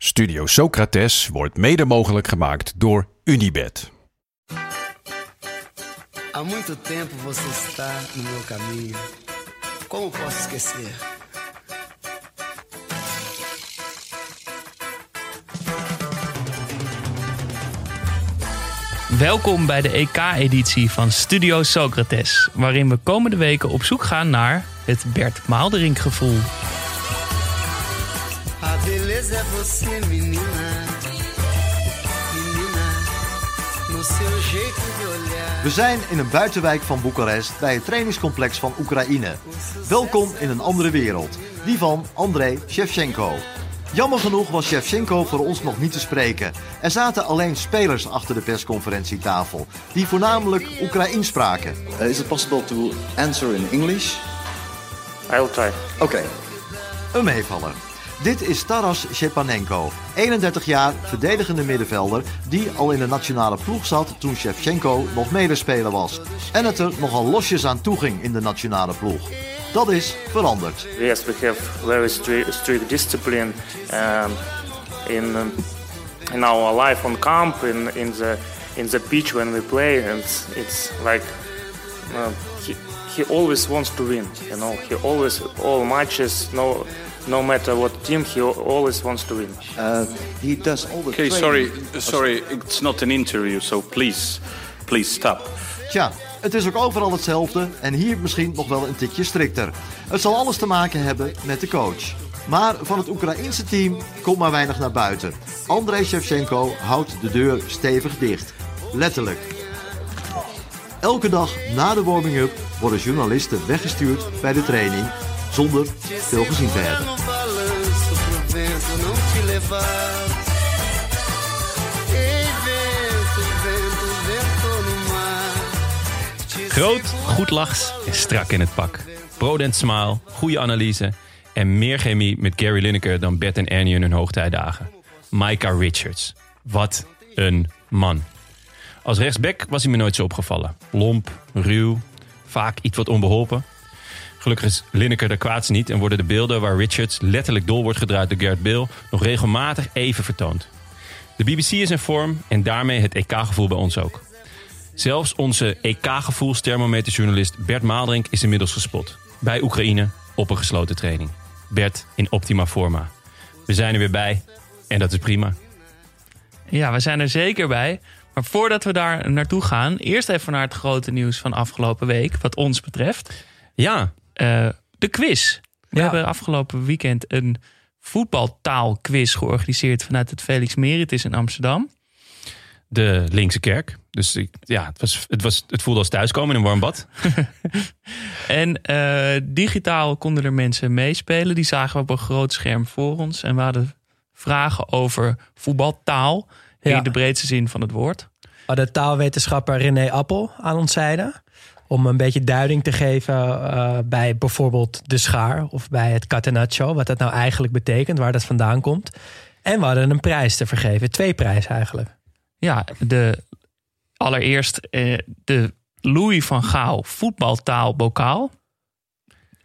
Studio Socrates wordt mede mogelijk gemaakt door Unibed. Há muito tempo você está no meu caminho. Como posso esquecer? Welkom bij de EK-editie van Studio Socrates, waarin we komende weken op zoek gaan naar het Bert Maalderink gevoel. A beleza é você, menina. Menina, no seu jeito de olhar. We zijn in een buitenwijk van Boekarest bij het trainingscomplex van Oekraïne. Welkom in een andere wereld, die van Andrei Shevchenko. Jammer genoeg was Shevchenko voor ons nog niet te spreken. Er zaten alleen spelers achter de persconferentietafel, die voornamelijk Oekraïens spraken. Uh, is it possible to answer in English? I'll try. Okay. Een meevaller. Dit is Taras Shepanenko, 31 jaar verdedigende middenvelder die al in de nationale ploeg zat toen Shevchenko nog medespeler was. En het er nogal losjes aan toe ging in de nationale ploeg. Dat is veranderd. Yes, we have very strict, discipline um, in um, in our life on camp, in in the in the pitch when we play, and it's, it's like uh, he he always wants to win. You know, he always all matches, no no matter what team, he always wants to win. Uh, he does all the Okay, sorry, sorry, it's not an interview, so please, please stop. Tja, het is ook overal hetzelfde en hier misschien nog wel een tikje strikter. Het zal alles te maken hebben met de coach. Maar van het Oekraïense team komt maar weinig naar buiten. Andrei Shevchenko houdt de deur stevig dicht. Letterlijk. Elke dag na de warming-up worden journalisten weggestuurd bij de training zonder veel gezien te hebben. Groot, goed lachs en strak in het pak. Prodent smile, goede analyse en meer chemie met Gary Lineker dan Bert en Ernie in hun hoogtijdagen. Micah Richards. Wat een man. Als rechtsback was hij me nooit zo opgevallen. Lomp, ruw, vaak iets wat onbeholpen. Gelukkig is Lineker de kwaadste niet en worden de beelden waar Richards letterlijk dol wordt gedraaid door Gareth Bale nog regelmatig even vertoond. De BBC is in vorm en daarmee het EK-gevoel bij ons ook. Zelfs onze EK-gevoelsthermometerjournalist Bert Maalderink is inmiddels gespot. Bij Oekraïne op een gesloten training. Bert in optima forma. We zijn er weer bij en dat is prima. Ja, we zijn er zeker bij. Maar voordat we daar naartoe gaan, eerst even naar het grote nieuws van afgelopen week, wat ons betreft. Ja, Eh, de quiz. We Ja. hebben afgelopen weekend een voetbaltaalquiz georganiseerd vanuit het Felix Meritis in Amsterdam. de linkse kerk. Dus ik, ja, het, was, het, was, het voelde als thuiskomen in een warm bad. En eh, digitaal konden er mensen meespelen. Die zagen we op een groot scherm voor ons. En we hadden vragen over voetbaltaal. In Ja. de breedste zin van het woord. We hadden taalwetenschapper René Appel aan ons zijde. Om een beetje duiding te geven eh, bij bijvoorbeeld de schaar of bij het catenaccio. Wat dat nou eigenlijk betekent, waar dat vandaan komt. En we hadden een prijs te vergeven. Twee prijzen eigenlijk. Ja, de, allereerst eh, de Louis van Gaal voetbaltaalbokaal.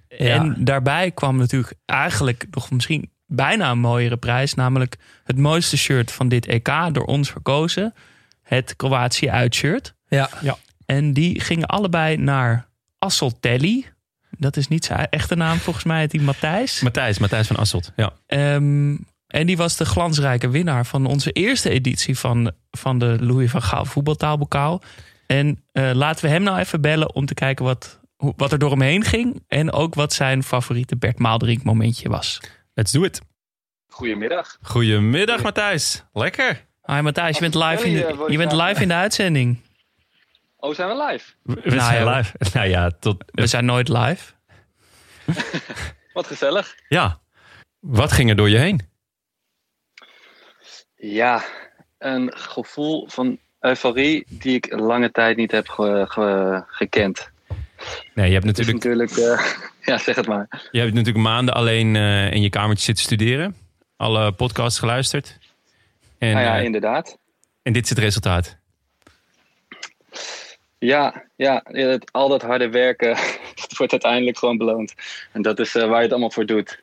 En daarbij kwam natuurlijk eigenlijk nog misschien bijna een mooiere prijs. Namelijk het mooiste shirt van dit EK door ons verkozen. Het Kroatië uitshirt. Ja, ja. En die gingen allebei naar Assoltelli. Dat is niet zijn echte naam volgens mij, het die Matthijs. Matthijs, Matthijs van Asselt. Ja. Ehm, en die was de glansrijke winnaar van onze eerste editie van, van de Louis van Gaal voetbaltaalbokaal. En eh, laten we hem nou even bellen om te kijken wat, wat er door hem heen ging. En ook wat zijn favoriete Bert Maalderink momentje was. Let's do it. Goedemiddag. Goedemiddag Matthijs. Lekker. Hi Matthijs, je bent live in de, je bent live in de uitzending. Oh, zijn we live? We Nou zijn ja. live. Nou ja, tot, We zijn nooit live. Wat gezellig. ja. Wat ging er door je heen? Ja, een gevoel van euforie die ik lange tijd niet heb ge- ge- gekend. Nee, je hebt natuurlijk, natuurlijk, eh, ja, zeg het maar. je hebt natuurlijk maanden alleen eh, in je kamertje zitten studeren. Alle podcasts geluisterd. En, nou ja, eh, inderdaad. en dit is het resultaat. Ja, ja het, al dat harde werken dat wordt uiteindelijk gewoon beloond. En dat is eh, waar je het allemaal voor doet.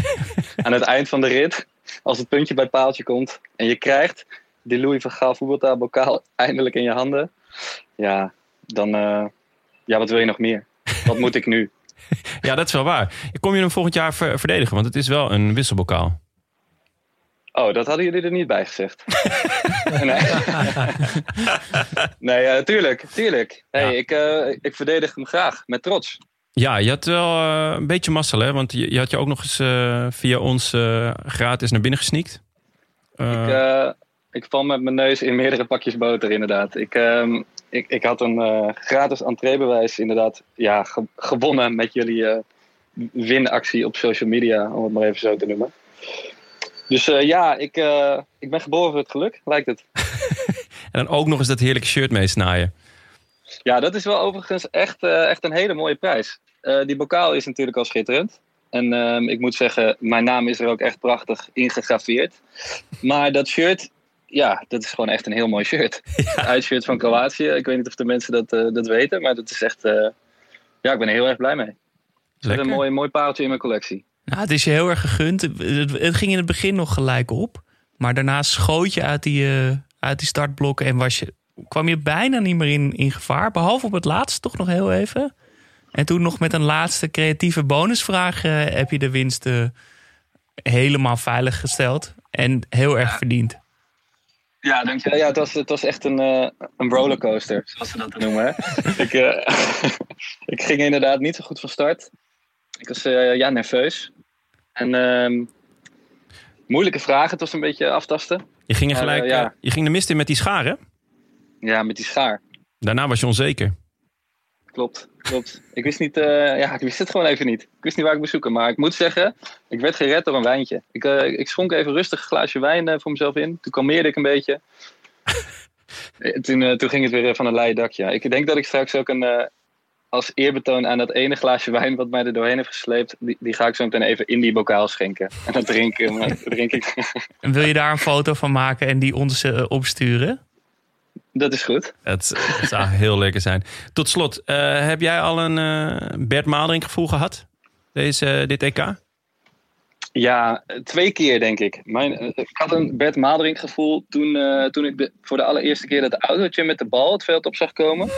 Aan het eind van de rit, als het puntje bij het paaltje komt en je krijgt die Louis van Gaal voetbaltaalbokaal eindelijk in je handen. Ja, dan, eh, ja, wat wil je nog meer? Wat moet ik nu? Ja, dat is wel waar. Kom je hem volgend jaar ver- verdedigen? Want het is wel een wisselbokaal. Oh, dat hadden jullie er niet bij gezegd. nee, nee eh, tuurlijk, tuurlijk. Hey, ik, eh, ik verdedig hem graag, met trots. Ja, je had wel eh, een beetje mazzel, hè? Want je, je had je ook nog eens via ons gratis naar binnen gesneakt. Ik, ik val met mijn neus in meerdere pakjes boter, inderdaad. Ik, ehm, ik, ik had een gratis entreebewijs, inderdaad, ja, ge- gewonnen met jullie winactie op social media, om het maar even zo te noemen. Dus eh, ja, ik, eh, ik ben geboren voor het geluk, lijkt het. En dan ook nog eens dat heerlijke shirt meesnaaien. Ja, dat is wel overigens echt, eh, echt een hele mooie prijs. Die bokaal is natuurlijk al schitterend. En ehm, ik moet zeggen, mijn naam is er ook echt prachtig ingegraveerd. Maar dat shirt, ja, dat is gewoon echt een heel mooi shirt. Het uitshirt van Kroatië. Ik weet niet of de mensen dat, dat weten, maar dat is echt... ja, ik ben er heel erg blij mee. Het is een mooi, mooi pareltje in mijn collectie. Nou, het is je heel erg gegund. Het, ging in het begin nog gelijk op. Maar daarna schoot je uit die, eh, uit die startblokken en was je, kwam je bijna niet meer in, in gevaar. Behalve op het laatste toch nog heel even. En toen nog met een laatste creatieve bonusvraag eh, heb je de winst eh, helemaal veilig gesteld. En heel erg verdiend. Ja, dankjewel. Ja, het was, het was echt een, eh, een rollercoaster, zoals ze dat noemen. Hè? ik, eh, ik ging inderdaad niet zo goed van start. Ik was eh, ja, nerveus. En ehm, moeilijke vragen, het was een beetje aftasten. Je ging, er Maar, gelijk, eh, ja. eh, je ging de mist in met die schaar, hè? Ja, met die schaar. Daarna was je onzeker. Klopt, klopt. Ik wist, niet, eh, ja, ik wist het gewoon even niet. Ik wist niet waar ik moest zoeken. Maar ik moet zeggen, ik werd gered door een wijntje. Ik, eh, ik schonk even rustig een glaasje wijn eh, voor mezelf in. Toen kalmeerde ik een beetje. Eh, toen, eh, toen ging het weer eh, van een leien dakje. Ik denk dat ik straks ook een, eh, als eerbetoon aan dat ene glaasje wijn wat mij er doorheen heeft gesleept, die, die ga ik zo meteen even in die bokaal schenken. En dan drink, drink ik. En wil je daar een foto van maken en die ons eh, opsturen? Dat is goed. Het, het zou heel lekker zijn. Tot slot, eh, heb jij al een eh, Bert Maalderink gevoel gehad? Deze, dit EK? Ja, twee keer denk ik. Mijn, eh, ik had een Bert gevoel toen, eh, toen ik de, voor de allereerste keer dat autootje met de bal het veld op zag komen.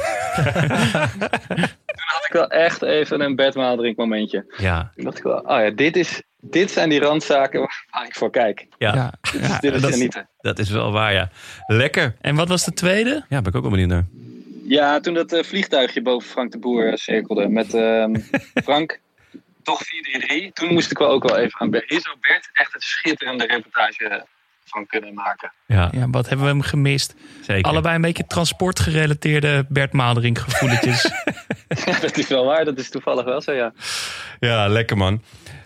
toen had ik wel echt even een Bert momentje. Ja. Toen dacht ik wel, oh ja, dit, is, dit zijn die randzaken waar ik voor kijk. Ja, Dit is, dit is dat, genieten. dat is wel waar, ja. Lekker. En wat was de tweede? Ja, ben ik ook wel benieuwd naar. Ja, toen dat eh, vliegtuigje boven Frank de Boer cirkelde met ehm, Frank, toch 4-3. Toen moest ik wel ook wel even aan Bert. Hier zou Bert echt een schitterende reportage van kunnen maken. Ja. Ja, wat hebben we hem gemist? Zeker. Allebei een beetje transportgerelateerde Bert Maalderink gevoeletjes. Ja, dat is wel waar. Dat is toevallig wel zo, ja. Ja, lekker man.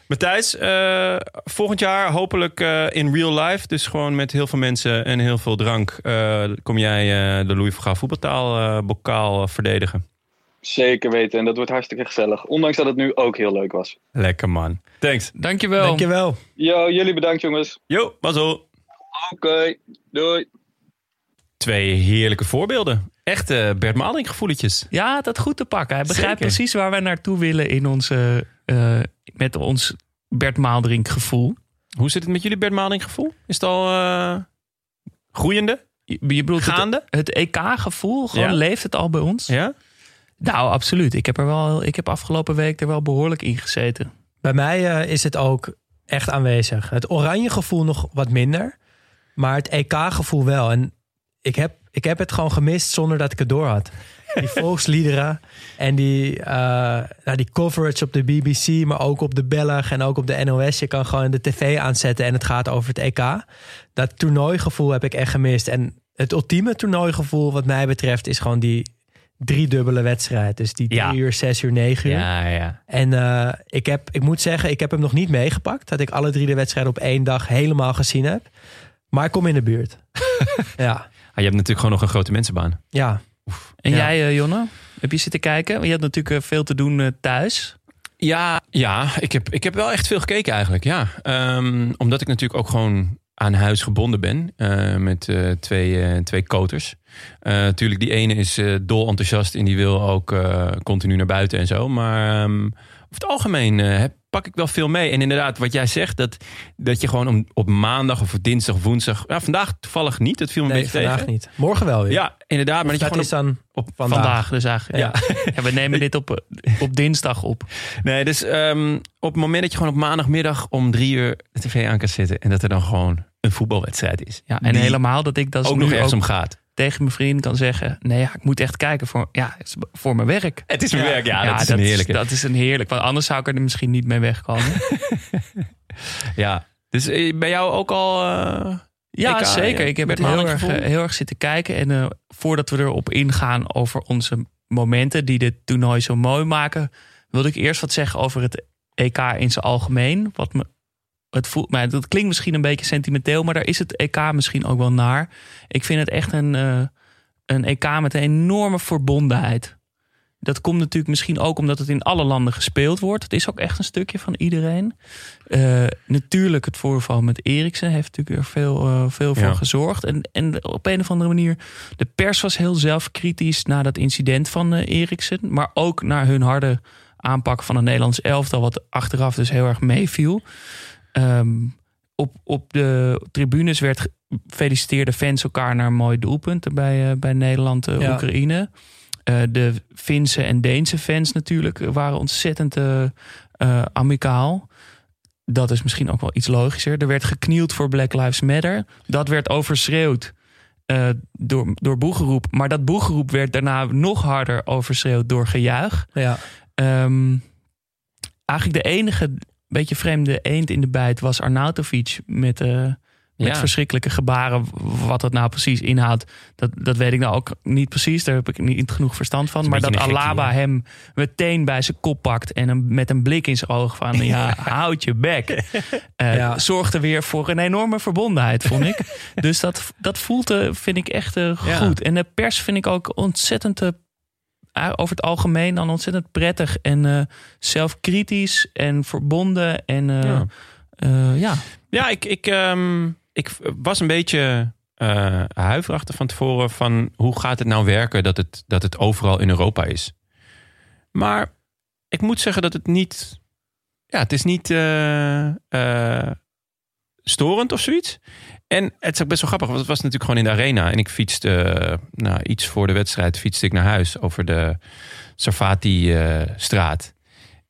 Matthijs, eh, volgend jaar hopelijk eh, in real life. Dus gewoon met heel veel mensen en heel veel drank. eh, kom jij eh, de Louis van Gaal voetbaltaal eh, bokaal verdedigen. Zeker weten. En dat wordt hartstikke gezellig. Ondanks dat het nu ook heel leuk was. Lekker man. Thanks. Dankjewel. Dankjewel. Yo, jullie bedankt jongens. Yo, mazzel. Oké, doei. Twee heerlijke voorbeelden. Echte Bert Maalderink gevoeletjes. Ja, dat goed te pakken. Hij begrijpt Zeker. precies waar wij naartoe willen in onze, eh, met ons Bert Maalderink gevoel. Hoe zit het met jullie Bert Maalderink gevoel? Is het al eh, groeiende? Je, je bedoelt Gaande? het? Gewoon Ja. leeft het al bij ons? Ja? Nou, absoluut. Ik heb, er wel, ik heb afgelopen week er wel behoorlijk in gezeten. Bij mij eh, is het ook echt aanwezig. Het oranje gevoel nog wat minder. Maar het EK-gevoel wel. En ik heb, ik heb het gewoon gemist zonder dat ik het door had. Die volksliederen en die, eh, nou, die coverage op de BBC, maar ook op de Belg en ook op de NOS. Je kan gewoon de tv aanzetten en het gaat over het EK. Dat toernooigevoel heb ik echt gemist. En het ultieme toernooigevoel wat mij betreft is gewoon die driedubbele wedstrijd. Dus die drie Ja. uur, zes uur, negen uur. Ja, ja. En eh, ik, heb, ik moet zeggen, ik heb hem nog niet meegepakt. Dat ik alle drie de wedstrijden op één dag helemaal gezien heb. Maar ik kom in de buurt. ja. Ah, je hebt natuurlijk gewoon nog een grote mensenbaan. Ja. En Ja. jij, eh, Jonne? Heb je zitten kijken? Je had natuurlijk eh, veel te doen thuis. Ja, ja ik, heb, ik heb wel echt veel gekeken eigenlijk. Ja. Ehm, omdat ik natuurlijk ook gewoon aan huis gebonden ben. eh, met eh, twee, eh, twee koters. Natuurlijk, die ene is dol enthousiast en die wil ook continu naar buiten en zo. Maar ehm, over het algemeen heb, pak ik wel veel mee. En inderdaad, wat jij zegt, dat, dat je gewoon om, op maandag of dinsdag of woensdag... Ja, vandaag toevallig niet, dat viel me Nee, een beetje vandaag tegen. niet. Morgen wel weer. Ja, inderdaad. Maar dat je gewoon is op, dan op vandaag. Vandaag dus eigenlijk. Ja. Ja, we nemen dit op, op dinsdag op. Nee, dus ehm, op het moment dat je gewoon op maandagmiddag om drie uur de tv aan kan zetten... en dat er dan gewoon een voetbalwedstrijd is. Ja, en die helemaal dat ik dat ook nog ergens om gaat. tegen mijn vriend kan zeggen... nee, ja, ik moet echt kijken voor, ja, voor mijn werk. Het is mijn werk, ja, dat is een heerlijke. Dat is een heerlijk, want anders zou ik er misschien niet mee wegkomen. Ja, dus eh, bij jou ook al... eh, Ja, EK, zeker. Ik heb het heel erg, eh, heel erg zitten kijken. En voordat we erop ingaan over onze momenten die dit toernooi zo mooi maken, wilde ik eerst wat zeggen over het EK in zijn algemeen. Wat me, het voelt, maar dat klinkt misschien een beetje sentimenteel, maar daar is het EK misschien ook wel naar. Ik vind het echt een, eh, een EK met een enorme verbondenheid. Dat komt natuurlijk misschien ook omdat het in alle landen gespeeld wordt. Het is ook echt een stukje van iedereen. Eh, natuurlijk het voorval met Eriksen heeft natuurlijk er veel, eh, veel voor Ja. gezorgd. En, en op een of andere manier, de pers was heel zelfkritisch na dat incident van Eriksen. Maar ook naar hun harde aanpak van het Nederlands elftal, wat achteraf dus heel erg meeviel. Ehm, op, op de tribunes werd ge- feliciteerde fans elkaar naar mooie doelpunten bij, eh, bij Nederland, Ja. Oekraïne. Eh, de Finse en Deense fans natuurlijk waren ontzettend amicaal. Dat is misschien ook wel iets logischer. Er werd geknield voor Black Lives Matter. Dat werd overschreeuwd door, door boegeroep. Maar dat boegeroep werd daarna nog harder overschreeuwd door gejuich. Ja. Ehm, eigenlijk de enige beetje vreemde eend in de bijt was Arnautovic met, eh, met Ja. verschrikkelijke gebaren. Wat dat nou precies inhoudt, dat, dat weet ik nou ook niet precies. Daar heb ik niet genoeg verstand van. Maar dat gekkie, Alaba hem meteen bij zijn kop pakt en hem met een blik in zijn oog van ja, houd je bek. Eh, Ja. Zorgde weer voor een enorme verbondenheid, vond ik. dus dat, dat voelt, eh, vind ik echt goed. En de pers vind ik ook ontzettend over het algemeen dan ontzettend prettig en eh, zelfkritisch en verbonden. En eh, Ja. eh, ja. Ja, ik, ik, ehm, ik was een beetje eh huiverachtig van tevoren van hoe gaat het nou werken dat het, dat het overal in Europa is. Maar ik moet zeggen dat het niet, ja, het is niet eh, eh, storend of zoiets. En het is ook best wel grappig, want het was natuurlijk gewoon in de arena. En ik fietste, eh, nou, iets voor de wedstrijd, fietste ik naar huis over de Sarfati-straat.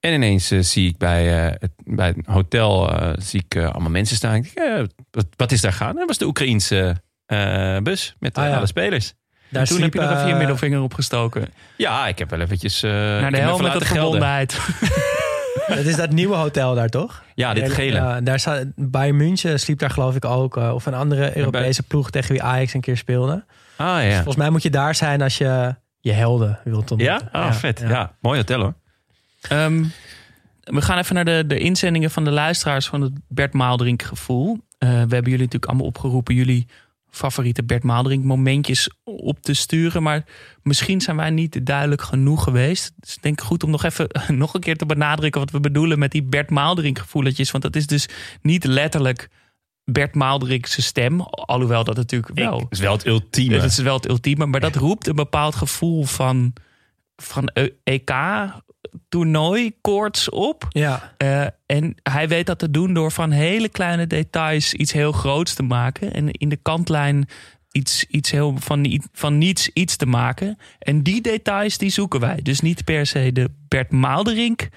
en ineens eh, zie ik bij, eh, het, bij het hotel zie ik, allemaal mensen staan. Ik denk, wat, wat is daar gaan? Dat was de Oekraïense bus met Ah, ja. alle spelers. Daar Toen heb je nog even je middelvinger opgestoken. Ja, ik heb wel eventjes... Naar de heb hel even met verbondenheid. Het is dat nieuwe hotel daar, toch? Ja, dit gele. Ja, daar staat, Bayern München sliep daar geloof ik ook. eh, of een andere Europese ploeg tegen wie Ajax een keer speelde. Ah ja. Volgens mij moet je daar zijn als je je helden wilt ontmoeten. Ja? Ah, vet. Ja. mooi hotel hoor. Ehm, we gaan even naar de, de inzendingen van de luisteraars van het Bert Maaldrink gevoel. Eh, we hebben jullie natuurlijk allemaal opgeroepen jullie favoriete Bert Maaldrink momentjes op te sturen. Maar misschien zijn wij niet duidelijk genoeg geweest. Dus ik denk goed om nog even nog een keer te benadrukken wat we bedoelen met die Bert Maaldrink gevoeletjes. Want dat is dus niet letterlijk Bert Maaldrink's stem. Alhoewel dat natuurlijk wel... Het is wel het ultieme. Het is wel het ultieme, maar dat roept een bepaald gevoel van, van EK-toernooi, koorts op. Ja. Eh, en hij weet dat te doen door van hele kleine details iets heel groots te maken. En in de kantlijn iets, iets heel van, van niets iets te maken. En die details die zoeken wij. Dus niet per se de Bert Maalderink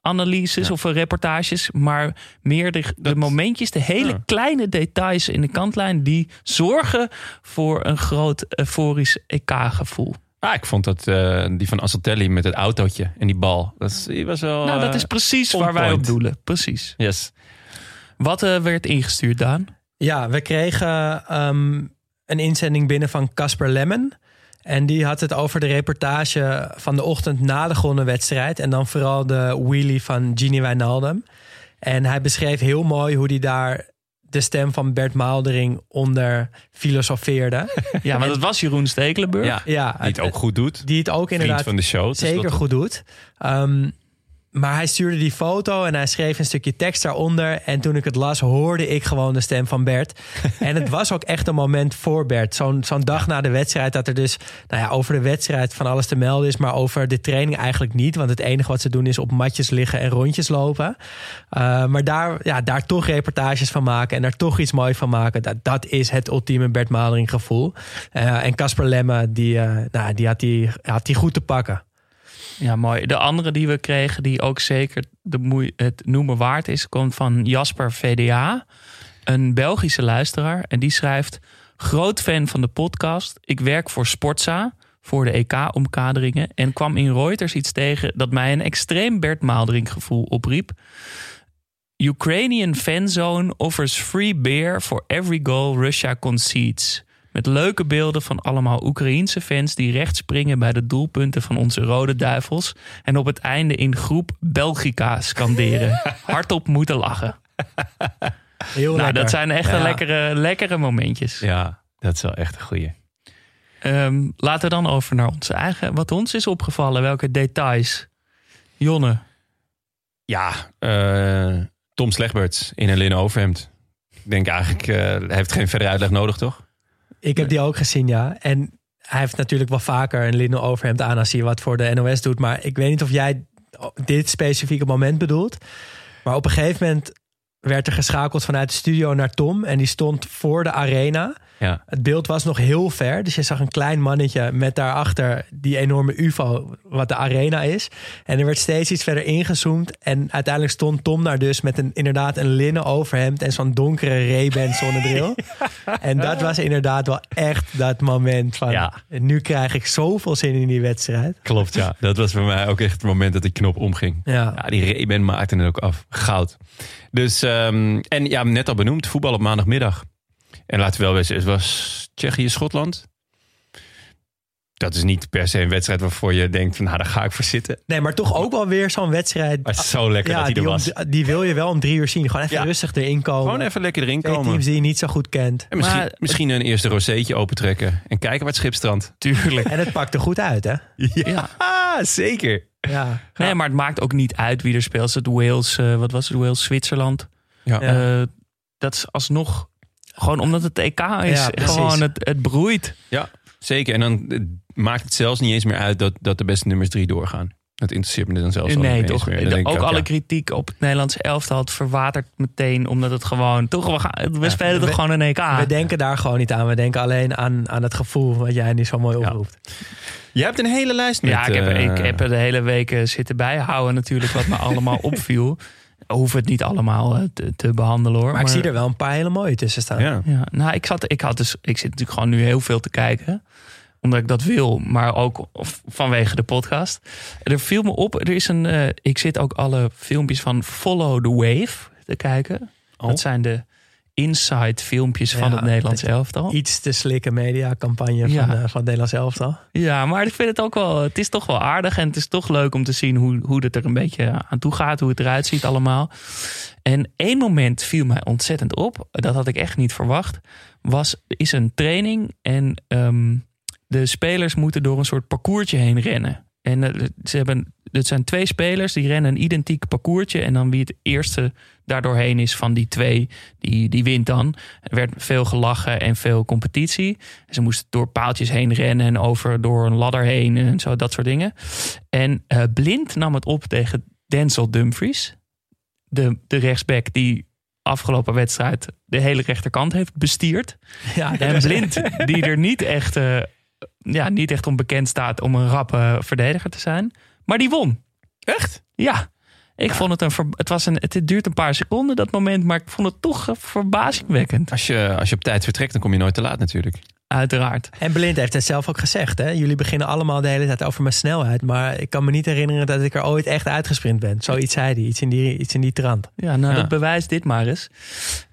analyses of eh, reportages, maar meer de, de momentjes, de hele Ja. kleine details in de kantlijn die zorgen voor een groot euforisch EK-gevoel. Ah, ik vond dat eh, die van Asseltelli met het autootje en die bal. Dat, is, die was wel. nou, dat eh, is precies waar wij op doelen. Precies. Yes. Wat eh, werd ingestuurd, Daan? Ja, we kregen ehm, een inzending binnen van Casper Lemmen. En die had het over de reportage van de ochtend na de gewonnen wedstrijd. En dan vooral de wheelie van Gini Wijnaldum. En hij beschreef heel mooi hoe hij daar de stem van Bert Maaldering onder filosofeerde. Ja, maar dat was Jeroen Stekelenburg. Ja, Ja, die het ook goed doet. die het ook Vriend inderdaad van de show. dus zeker dat- goed doet. Ehm, maar hij stuurde die foto en hij schreef een stukje tekst daaronder. En toen ik het las, hoorde ik gewoon de stem van Bert. en het was ook echt een moment voor Bert. Zo'n zo'n dag na de wedstrijd dat er dus nou ja, over de wedstrijd van alles te melden is. Maar over de training eigenlijk niet. Want het enige wat ze doen is op matjes liggen en rondjes lopen. Uh, maar daar, ja, daar toch reportages van maken en daar toch iets moois van maken. Dat, dat is het ultieme Bert Maldering gevoel. Uh, en Casper Lemme, die, uh, nou, die, had die had die goed te pakken. Ja, mooi. De andere die we kregen, die ook zeker de het noemen waard is, komt van Jasper VDA, een Belgische luisteraar. En die schrijft: Groot fan van de podcast. Ik werk voor Sportza voor de EK-omkaderingen en kwam in Reuters iets tegen dat mij een extreem Bert gevoel opriep. Ukrainian fanzone offers free beer for every goal Russia concedes. Met leuke beelden van allemaal Oekraïense fans die recht springen bij de doelpunten van onze Rode Duivels. En op het einde in groep Belgica scanderen. Hardop moeten lachen. Heel nou, lekker. dat zijn echt Ja. lekkere, lekkere momentjes. Ja, dat is wel echt een goeie. Ehm, laten we dan over naar onze eigen. Wat ons is opgevallen, welke details. Jonne. Ja, eh, Tom Slegberts in een linnen overhemd. Ik denk eigenlijk, eh, hij heeft geen verdere uitleg nodig, toch? Ik heb die ook gezien, ja. En hij heeft natuurlijk wel vaker een linnen overhemd aan als hij wat voor de NOS doet. Maar ik weet niet of jij dit specifieke moment bedoelt. Maar op een gegeven moment werd er geschakeld vanuit de studio naar Tom. En die stond voor de arena. Ja. Het beeld was nog heel ver. Dus je zag een klein mannetje met daarachter die enorme ufo wat de arena is. En er werd steeds iets verder ingezoomd. En uiteindelijk stond Tom daar dus met een, inderdaad een linnen overhemd en zo'n donkere Ray-Ban zonnebril. En dat was inderdaad wel echt dat moment van... Ja. nu krijg ik zoveel zin in die wedstrijd. Klopt, ja. Dat was voor mij ook echt het moment dat die knop omging. Ja. Ja, die Reben maakte het ook af. Goud. Dus, ehm, en ja, net al benoemd, voetbal op maandagmiddag. En laten we wel wezen, het was Tsjechië-Schotland. Dat is niet per se een wedstrijd waarvoor je denkt van, nou, daar ga ik voor zitten. Nee, maar toch ook wel weer zo'n wedstrijd. Maar het is zo lekker dat hij er om- was. die wil je wel om drie uur zien. Gewoon even Ja. rustig erin komen. Gewoon even lekker erin Twee komen. teams die je niet zo goed kent. En misschien, Maar- misschien een eerste rozeetje opentrekken. En kijken waar het schip strandt. Tuurlijk. En het pakt er goed uit, hè? Ja. Ah, zeker. Ja. Nee, maar het maakt ook niet uit wie er speelt. Het Wales, eh, wat was het? Wales, Zwitserland. Ja. Eh, dat is alsnog gewoon omdat het EK is. Ja, gewoon het, het broeit. Ja, zeker. En dan maakt het zelfs niet eens meer uit dat, dat de beste nummers drie doorgaan. Dat interesseert me dan zelfs al nee, niet eens toch? meer. Dan ik ook alle ja. kritiek op het Nederlandse elftal het verwatert meteen. Omdat het gewoon... Toch, we, gaan, we spelen toch we- gewoon een EK. We denken daar gewoon niet aan. We denken alleen aan, aan het gevoel wat jij nu zo mooi oproept. Je hebt een hele lijst met... ja, ik heb, eh, ik heb er de hele week zitten bijhouden natuurlijk wat me allemaal opviel. Hoef het niet allemaal eh, te, te behandelen hoor. Maar, ik zie er wel een paar hele mooie tussen staan. Ja. Ja, nou, ik, zat, ik, had dus, ik zit natuurlijk gewoon nu heel veel te kijken. Omdat ik dat wil, maar ook of- vanwege de podcast. Er viel me op, er is een. eh, ik zit ook alle filmpjes van Follow the Wave te kijken. Oh. Dat zijn de inside filmpjes van het Nederlands elftal. Iets te slikke mediacampagne Ja. van, eh, van het Nederlands elftal. Ja, maar ik vind het ook wel. Het is toch wel aardig en het is toch leuk om te zien hoe, hoe het er een beetje aan toe gaat, hoe het eruit ziet allemaal. En één moment viel mij ontzettend op. Dat had ik echt niet verwacht. Was is een training en ehm, de spelers moeten door een soort parcoursje heen rennen. En eh, ze hebben, het zijn twee spelers die rennen een identiek parcoursje. En dan wie het eerste daardoorheen is van die twee, die, die wint dan. Er werd veel gelachen en veel competitie. Ze moesten door paaltjes heen rennen en over door een ladder heen en zo, dat soort dingen. En eh, Blind nam het op tegen Denzel Dumfries. De, de rechtsback die afgelopen wedstrijd de hele rechterkant heeft bestierd. Ja, En Blind, die er niet echt, eh, ja, niet echt onbekend staat om een rappe verdediger te zijn. Maar die won. Echt? Ja. Ik vond het een. ver- Het, was een, het duurt een paar seconden, dat moment. Maar ik vond het toch eh, verbazingwekkend. Als je, als je op tijd vertrekt, dan kom je nooit te laat natuurlijk. Uiteraard. En Blind heeft het zelf ook gezegd. Hè? Jullie beginnen allemaal de hele tijd over mijn snelheid. Maar ik kan me niet herinneren dat ik er ooit echt uitgesprint ben. Zoiets zei hij. Iets in die, iets in die trant. Ja, nou, Ja. dat bewijst dit maar eens.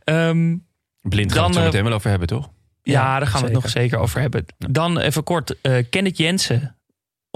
Ehm, Blind gaan we het zo eh, meteen wel over hebben, toch? ja, Ja, daar gaan we het nog zeker. over hebben. Dan even kort. eh Kenneth Jensen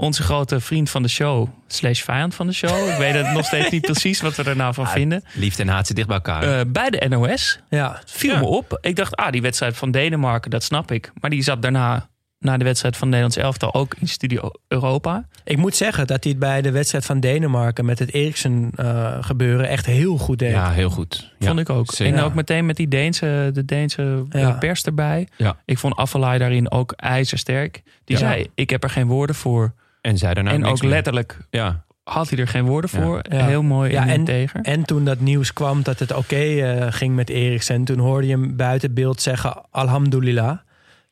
onze grote vriend van de show, slash vijand van de show. Ik weet het nog steeds niet precies wat we er nou van Ah, vinden. Liefde en haat zit dicht bij elkaar. Eh, bij de NOS Ja. viel Ja. me op. Ik dacht, ah, die wedstrijd van Denemarken, dat snap ik. Maar die zat daarna, na de wedstrijd van Nederlands elftal, ook in Studio Europa. Ik moet zeggen dat hij het bij de wedstrijd van Denemarken met het Eriksen eh, gebeuren echt heel goed deed. ja, heel goed. Ja, Vond ik ook. zeker. En ook meteen met die Deense, de Deense eh, Ja. pers erbij. Ja. Ik vond Affelay daarin ook ijzersterk. Die Ja. zei, ik heb er geen woorden voor. En zij daarna en ook meer. letterlijk Ja, had hij er geen woorden voor. Ja. Heel mooi Ja, en en- integer. En toen dat nieuws kwam dat het oké eh, ging met Eriksen, toen hoorde je hem buiten beeld zeggen Alhamdulillah.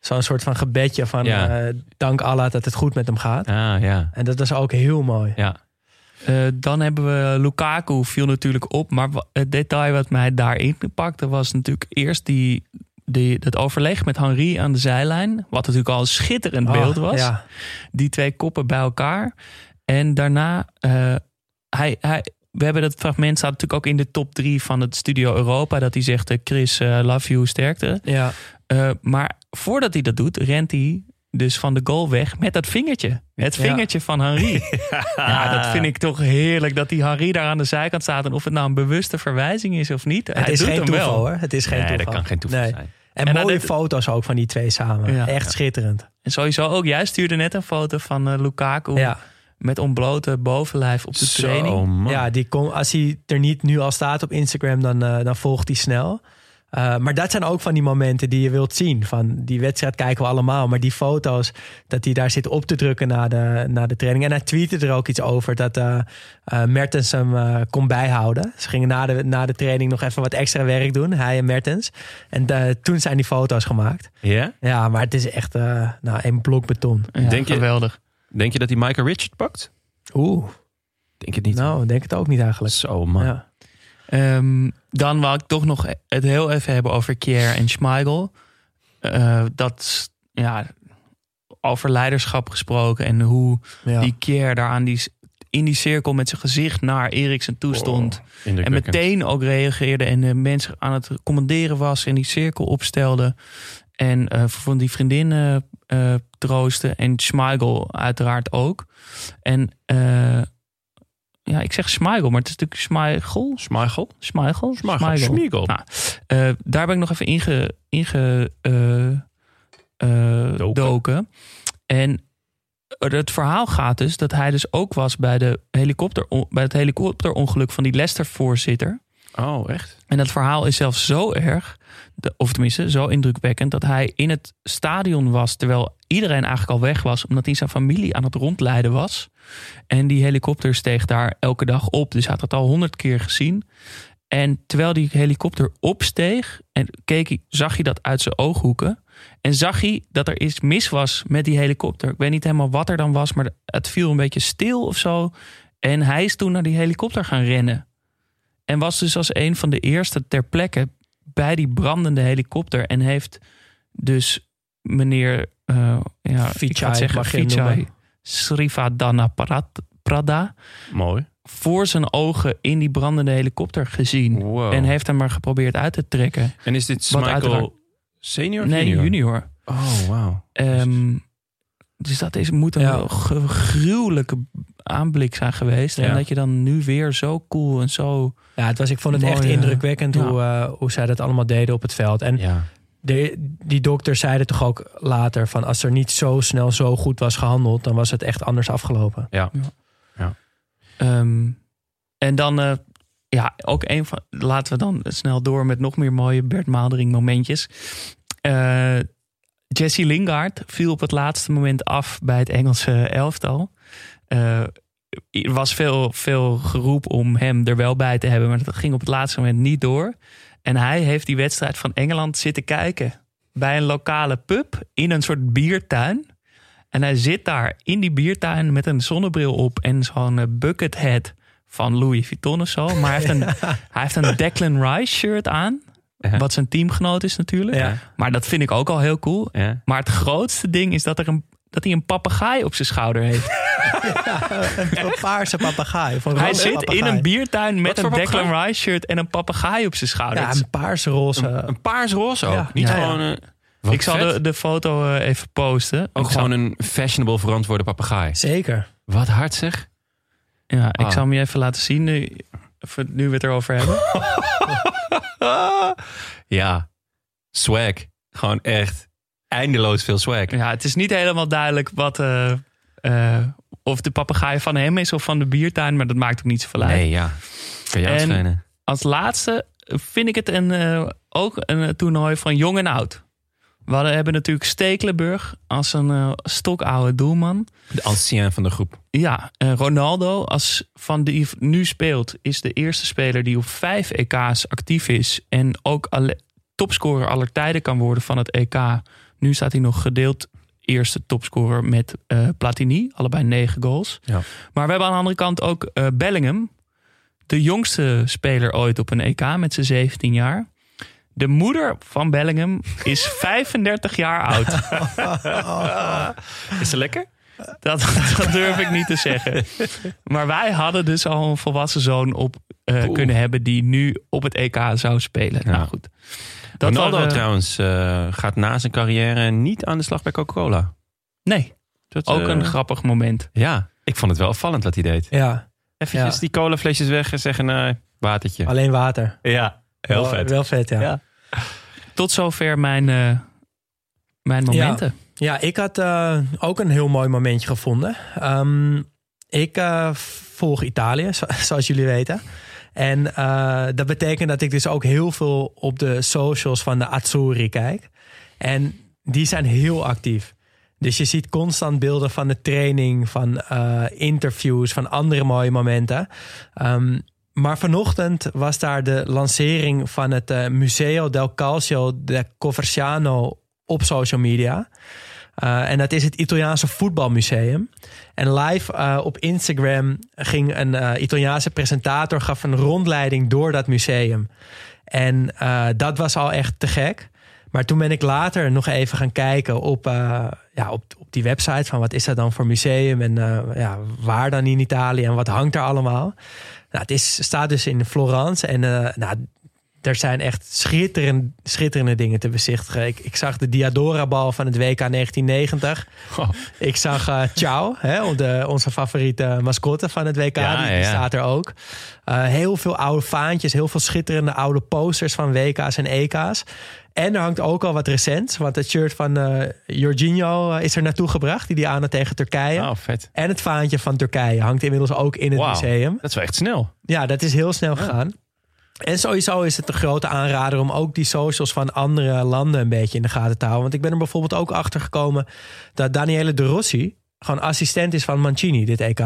Zo'n soort van gebedje van Ja. eh, dank Allah dat het goed met hem gaat. ah, ja. En dat was ook heel mooi. ja. Eh, dan hebben we Lukaku, viel natuurlijk op. Maar het detail wat mij daarin pakte was natuurlijk eerst die, die, dat overleg met Henri aan de zijlijn. Wat natuurlijk al een schitterend Oh, beeld was. Ja. Die twee koppen bij elkaar. En daarna, eh, hij, hij, we hebben dat fragment staat natuurlijk ook in de top drie van het Studio Europa. Dat hij zegt, eh, Chris, eh, love you, sterkte. Ja. Maar voordat hij dat doet, rent hij dus van de goal weg met dat vingertje. Het Ja. vingertje van Henri. ja, dat vind ik toch heerlijk dat die Henri daar aan de zijkant staat. En of het nou een bewuste verwijzing is of niet. Het hij is doet geen hem toeval wel. hoor. Het is geen Nee, toeval. dat kan geen toeval Nee. zijn. En, En dan mooie dit- foto's ook van die twee samen. Ja. Echt schitterend. En sowieso ook, jij stuurde net een foto van eh, Lukaku. Ja. Met ontblote bovenlijf op de training. Man. Ja, die kon, als hij er niet nu al staat op Instagram, dan, eh, dan volgt hij snel. Eh, maar dat zijn ook van die momenten die je wilt zien. Van die wedstrijd kijken we allemaal. Maar die foto's, dat hij daar zit op te drukken na de, na de training. En hij tweette er ook iets over dat eh eh, Mertens hem eh, kon bijhouden. Ze gingen na de, na de training nog even wat extra werk doen, hij en Mertens. En toen zijn die foto's gemaakt. Ja? Ja, maar het is echt eh, nou, een blok beton. Ja, Denk je- geweldig. Denk je dat hij Michael Richard pakt? Oeh, Denk het niet. nou, ik denk het ook niet eigenlijk. Zo, man. Ja. Ehm, dan wil ik toch nog het heel even hebben over Kier en Schmeichel. Eh, dat, ja, over leiderschap gesproken en hoe Ja. die Kier daar aan die, in die cirkel met zijn gezicht naar Eriksen toestond. En Indrukwekkend. meteen ook reageerde en de mensen aan het commanderen was en die cirkel opstelde. En eh voor die vriendin eh, eh, troosten. En Schmeichel uiteraard ook. En eh, ja, ik zeg Schmeichel, maar het is natuurlijk? Schmeichel. Schmeichel. Nou, eh, daar ben ik nog even inge, inge eh, eh, Doken. doken. En het verhaal gaat dus dat hij dus ook was bij, de helikopter, bij het helikopterongeluk van die Leicester-voorzitter. Oh, echt? En dat verhaal is zelfs zo erg, of tenminste zo indrukwekkend, dat hij in het stadion was terwijl iedereen eigenlijk al weg was, omdat hij zijn familie aan het rondleiden was. En die helikopter steeg daar elke dag op, dus hij had het al honderd keer gezien. En terwijl die helikopter opsteeg, en keek zag hij dat uit zijn ooghoeken. En zag hij dat er iets mis was met die helikopter. Ik weet niet helemaal wat er dan was, maar het viel een beetje stil of zo. En hij is toen naar die helikopter gaan rennen. En was dus als een van de eerste ter plekke bij die brandende helikopter. En heeft dus meneer, eh ja, ik Vichai ga het zeggen, Vichai. Srivadana Parad- Prada Mooi. voor zijn ogen in die brandende helikopter gezien. Wow. En heeft hem maar geprobeerd uit te trekken. En is dit Wat Michael uiteraard- senior of Nee, junior? junior. Oh, wauw. Ehm, dus dat is, moet een Ja. gruwelijke aanblik zijn geweest. Ja. En dat je dan nu weer zo cool en zo... Ja, het was, ik vond het echt Mooi, eh, indrukwekkend ja. hoe, eh, hoe zij dat allemaal deden op het veld. En Ja. de, die dokter zeiden toch ook later van als er niet zo snel zo goed was gehandeld, dan was het echt anders afgelopen. Ja. Ehm, en dan, eh, ja, ook een van. Laten we dan snel door met nog meer mooie Bert Maaldering momentjes. Eh, Jesse Lingard viel op het laatste moment af bij het Engelse elftal. Eh, er was veel, veel geroep om hem er wel bij te hebben, maar dat ging op het laatste moment niet door. En hij heeft die wedstrijd van Engeland zitten kijken bij een lokale pub in een soort biertuin. En hij zit daar in die biertuin met een zonnebril op en zo'n eh, bucket hat van Louis Vuitton of zo. Maar hij heeft een, hij heeft een Declan Rice shirt aan. Ja. Wat zijn teamgenoot is natuurlijk. Ja. Maar dat vind ik ook al heel cool. Ja. Maar het grootste ding is dat, er een, dat hij een papegaai op zijn schouder heeft. Een paarse papegaai. een hij zit in een biertuin met een Declan? Rice shirt en een papegaai op zijn schouder. Ja, een paarse roze. Een paars roze ook. Ja. Niet Ja, gewoon... ja. eh, Wat ik zal vet. de, de foto eh, even posten. Ook Ik zal- gewoon een fashionable verantwoorde papegaai. Zeker. Wat hard zeg. Ja, ik Ah. zal hem je even laten zien nu, nu we het erover hebben. ja, swag. Gewoon echt eindeloos veel swag. Ja, het is niet helemaal duidelijk wat, eh, eh, of de papegaai van hem is of van de biertuin, maar dat maakt ook niet zoveel uit. Nee, ja. Kan jou het En- schelen. Als laatste vind ik het een, eh, ook een toernooi van jong en oud. We hadden, hebben natuurlijk Stekelenburg als een stokoude doelman. De ancien van de groep. Ja, Ronaldo, als van die nu speelt, is de eerste speler die op vijf EK's actief is. En ook alle, topscorer aller tijden kan worden van het EK. Nu staat hij nog gedeeld eerste topscorer met eh, Platini. Allebei negen goals. Ja. Maar we hebben aan de andere kant ook eh, Bellingham. De jongste speler ooit op een EK met zijn 17 jaar. De moeder van Bellingham is 35 jaar oud. Is ze lekker? Dat, dat durf ik niet te zeggen. Maar wij hadden dus al een volwassen zoon op eh, kunnen hebben die nu op het EK zou spelen. Ja. Nou goed. Dat Ronaldo waren- trouwens eh, gaat na zijn carrière niet aan de slag bij Coca-Cola. Nee, Dat, ook eh, een grappig moment. Ja, ik vond het wel opvallend wat hij deed. Ja, Eventjes Ja. die colaflesjes weg en zeggen, nou, watertje. alleen water. Ja, heel wel, vet. Wel vet, ja. Ja. Tot zover mijn, eh, mijn momenten. Ja, ik had eh, ook een heel mooi momentje gevonden. Ehm, ik eh, volg Italië, zo- zoals jullie weten. En eh, dat betekent dat ik dus ook heel veel op de socials van de Azzurri kijk. En die zijn heel actief. Dus je ziet constant beelden van de training, van eh, interviews, van andere mooie momenten. Ehm, maar vanochtend was daar de lancering van het eh, Museo del Calcio de Coverciano op social media. Uh, en dat is het Italiaanse voetbalmuseum. En live uh, op Instagram ging een uh, Italiaanse presentator gaf een rondleiding door dat museum. En dat was al echt te gek. Maar toen ben ik later nog even gaan kijken op, ja, op, op die website van wat is dat dan voor museum en ja, waar dan in Italië en wat hangt er allemaal. Nou, het is, staat dus in Florence en nou, er zijn echt schitterende, schitterende dingen te bezichtigen. Ik, ik zag de Diadora-bal van het WK 1990. Oh. Ik zag uh, Ciao, hè, de, onze favoriete mascotte van het WK. Ja, die, ja, die ja. staat er ook. Uh, heel veel oude vaantjes, heel veel schitterende oude posters van WK's en EK's. En er hangt ook al wat recent. Want het shirt van uh, Jorginho is er naartoe gebracht. Die die aan tegen Turkije. Oh, vet. En het vaantje van Turkije hangt inmiddels ook in het museum. Dat is wel echt snel. Ja, dat is heel snel gegaan. En sowieso is het een grote aanrader om ook die socials van andere landen een beetje in de gaten te houden. Want ik ben er bijvoorbeeld ook achter gekomen dat Daniele De Rossi gewoon assistent is van Mancini, dit EK.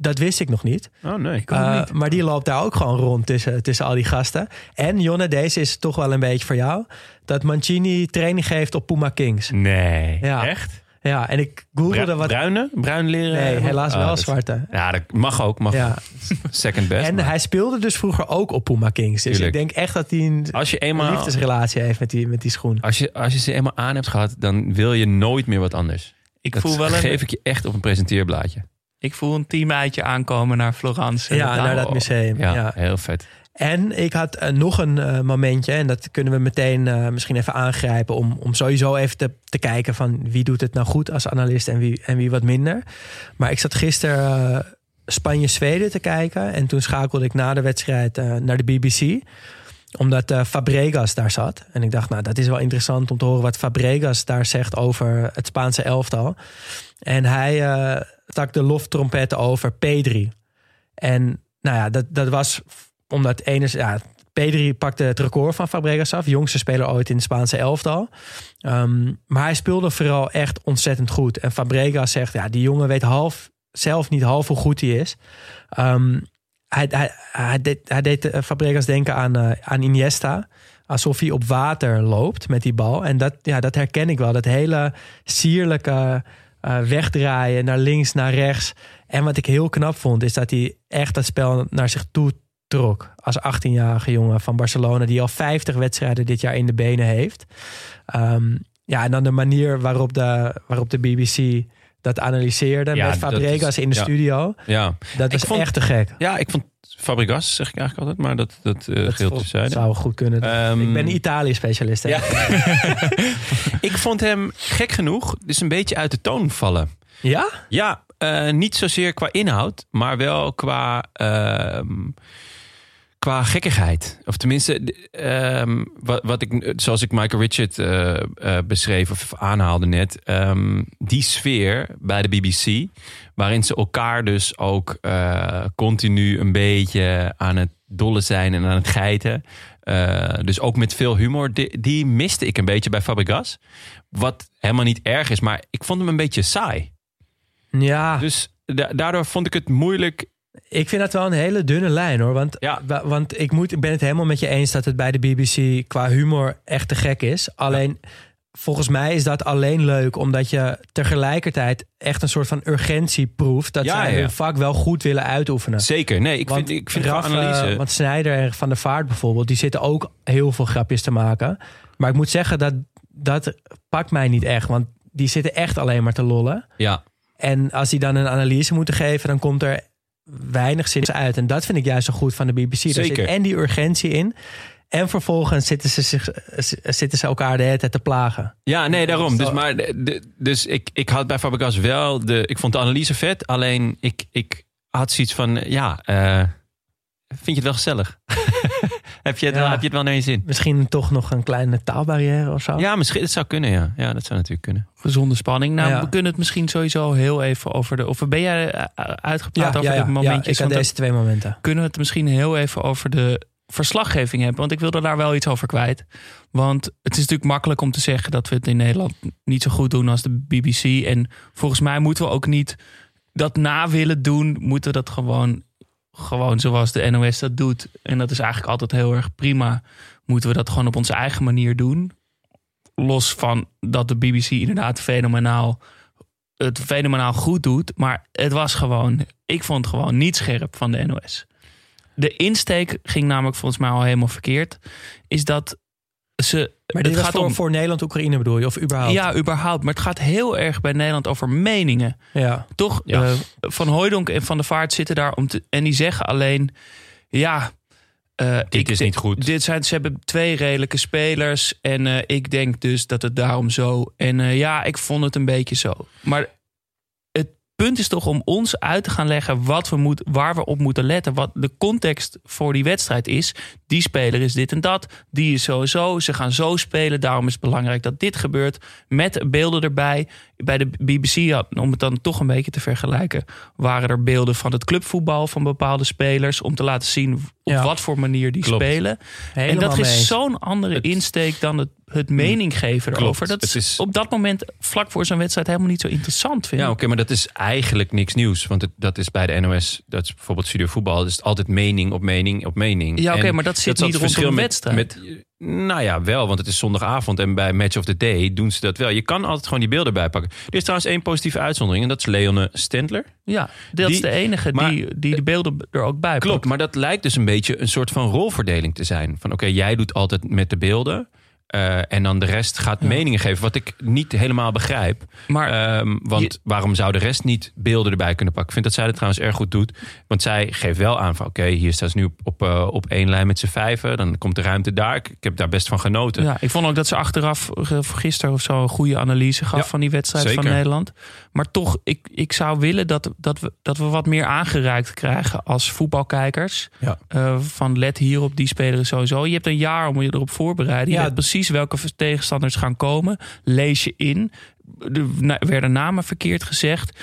Dat wist ik nog niet. Oh nee. Uh, maar die loopt daar ook gewoon rond tussen, tussen al die gasten. En Jonne, deze is toch wel een beetje voor jou. Dat Mancini training geeft op Puma Kings. Nee, Ja. echt? Ja, en ik googelde Bru- wat... Bruine? Bruin leren? Nee, helaas Oh, wel dat- zwarte. Ja, dat mag ook. Mag Ja. Second best. En maar hij speelde dus vroeger ook op Puma Kings. Dus Tuurlijk. ik denk echt dat hij een als je eenmaal... liefdesrelatie heeft met die, met die schoen. Als je, als je ze eenmaal aan hebt gehad, dan wil je nooit meer wat anders. Ik Dat voel wel een, geef ik je echt op een presenteerblaadje. ik voel een teamuitje aankomen naar Florence. Ja, En naar dat museum. Ja, Ja. heel vet. En ik had eh, nog een eh, momentje, en dat kunnen we meteen eh, misschien even aangrijpen, om, om sowieso even te, te kijken van wie doet het nou goed als analist en wie, en wie wat minder. Maar ik zat gisteren Spanje-Zweden te kijken en toen schakelde ik na de wedstrijd naar de BBC omdat Fabregas daar zat. En ik dacht, nou, dat is wel interessant om te horen wat Fabregas daar zegt over het Spaanse elftal. En hij stak de loftrompetten over Pedri. En nou ja, dat, dat was omdat ene, ja, Pedri pakte het record van Fabregas af. Jongste speler ooit in het Spaanse elftal. Um, maar hij speelde vooral echt ontzettend goed. En Fabregas zegt, ja, die jongen weet half, zelf niet half hoe goed hij is. Um, hij, deed, uh, Fabregas denken aan, uh, aan Iniesta. Alsof hij op water loopt met die bal. En dat, ja, dat herken ik wel. Dat hele sierlijke uh, wegdraaien naar links, naar rechts. En wat ik heel knap vond, is dat hij echt dat spel naar zich toe trok. Als 18-jarige jongen van Barcelona, die al 50 wedstrijden dit jaar in de benen heeft. Um, ja, en dan de manier waarop de, waarop de BBC dat analyseerde Ja, met Fabregas is- in de ja. studio. Ja. Dat vond- echt te gek. Ja, ik vond Fabregas, zeg ik eigenlijk altijd, maar dat, dat uh, Dat geheel vol- terzijde. zou goed kunnen. Ehm, ik ben Italië-specialist. Ja. ik vond hem gek genoeg dus een beetje uit de toon vallen. Ja? Ja, eh, niet zozeer qua inhoud, maar wel qua, ehm, qua gekkigheid. Of tenminste, ehm, wat, wat ik, zoals ik Michael Richard eh, eh, beschreef of aanhaalde net. ehm, die sfeer bij de BBC, waarin ze elkaar dus ook eh, continu een beetje aan het dolle zijn en aan het geiten. Dus ook met veel humor. Die, die miste ik een beetje bij Fabregas. Wat helemaal niet erg is, maar ik vond hem een beetje saai. Ja. Dus da- daardoor vond ik het moeilijk. Ik vind dat wel een hele dunne lijn hoor. Want, wa- want ik, moet, ik ben het helemaal met je eens dat het bij de BBC qua humor echt te gek is. Alleen volgens mij is dat alleen leuk omdat je tegelijkertijd echt een soort van urgentie proeft. Dat Ja, zij ja. hun vak wel goed willen uitoefenen. Zeker. Nee, ik Want vind, ik vind Raf, analyse. want Snijder en Van der Vaart bijvoorbeeld, die zitten ook heel veel grapjes te maken. Maar ik moet zeggen, dat, dat pakt mij niet echt. Want die zitten echt alleen maar te lollen. ja. En als die dan een analyse moeten geven, dan komt er weinig zin uit. En dat vind ik juist zo goed van de BBC. Daar Zeker. zit en die urgentie in. En vervolgens zitten ze, zich, zitten ze elkaar de hele tijd te plagen. Ja, nee, daarom. Dus, maar, dus ik, ik had bij Fabregas wel de. Ik vond de analyse vet. Alleen ik, ik had zoiets van. Ja, eh, vind je het wel gezellig? heb, je het wel, heb je het wel naar je zin? Misschien toch nog een kleine taalbarrière of zo. Ja, misschien. Dat zou kunnen, ja. Ja, dat zou natuurlijk kunnen. Gezonde spanning. Nou, Ja. we kunnen het misschien sowieso heel even over de... Of ben jij eh, uitgepraat ja, over ja, dit? Ja, ik had deze twee momenten. kunnen we het misschien heel even over de verslaggeving hebben. Want ik wilde daar wel iets over kwijt. Want het is natuurlijk makkelijk om te zeggen dat we het in Nederland niet zo goed doen als de BBC. En volgens mij moeten we ook niet dat na willen doen. Moeten we dat gewoon, gewoon zoals de NOS dat doet. En dat is eigenlijk altijd heel erg prima. Moeten we dat gewoon op onze eigen manier doen. Los van dat de BBC inderdaad fenomenaal het fenomenaal goed doet. Maar het was gewoon, ik vond het gewoon niet scherp van de NOS. De insteek ging namelijk volgens mij al helemaal verkeerd. Is dat ze. Maar dit het was gaat voor, om, voor Nederland-Oekraïne bedoel je? Of überhaupt? ja, überhaupt. Maar het gaat heel erg bij Nederland over meningen. Ja. Toch? Ja. eh, van Hooijdonk en Van der Vaart zitten daar om te. En die zeggen alleen. Ja. eh, Dit ik is de- niet goed. Dit zijn, ze hebben twee redelijke spelers. En eh, ik denk dus dat het daarom zo. En eh, ja, ik vond het een beetje zo. Maar het punt is toch om ons uit te gaan leggen wat we moet, waar we op moeten letten. Wat de context voor die wedstrijd is. Die speler is dit en dat. Die is sowieso. Ze gaan zo spelen. Daarom is het belangrijk dat dit gebeurt. Met beelden erbij. Bij de BBC, om het dan toch een beetje te vergelijken, waren er beelden van het clubvoetbal van bepaalde spelers. Om te laten zien op Ja. wat voor manier die Klopt. spelen. Helemaal en dat is zo'n andere Het- insteek dan het, het mening geven erover. Dat is, is- op dat moment, vlak voor zo'n wedstrijd, helemaal niet zo interessant, vind Ja, oké, maar dat is eigenlijk niks nieuws. Want het, dat is bij de NOS, dat is bijvoorbeeld Studio Voetbal, dat is altijd mening op mening op mening. Ja, oké, maar dat zit is niet rondom een met- wedstrijd. Met, nou ja, wel, want het is zondagavond en bij Match of the Day doen ze dat wel. Je kan altijd gewoon die beelden bijpakken. Er is trouwens één positieve uitzondering en dat is Leone Stendler. Ja, dat is Die- de enige maar- die, die de beelden er ook bij Klopt, pakt. maar dat lijkt dus een beetje een soort van rolverdeling te zijn. Van oké, jij doet altijd met de beelden. Eh, en dan de rest gaat meningen geven. Wat ik niet helemaal begrijp. Maar Ehm, want waarom zou de rest niet beelden erbij kunnen pakken? Ik vind dat zij dat trouwens erg goed doet. Want zij geeft wel aan van oké, hier staan ze nu op, op, eh, op één lijn met z'n vijven. Dan komt de ruimte daar. Ik, ik heb daar best van genoten. Ja, ik vond ook dat ze achteraf eh, gisteren of zo een goede analyse gaf Ja, van die wedstrijd van. Nederland. Maar toch, ik, ik zou willen dat, dat, we, dat we wat meer aangereikt krijgen als voetbalkijkers. Ja. Eh, van let hierop, die speler is sowieso. Je hebt een jaar om je erop voorbereiden. Je Ja. weet precies welke tegenstanders gaan komen. Lees je in. Er werden namen verkeerd gezegd.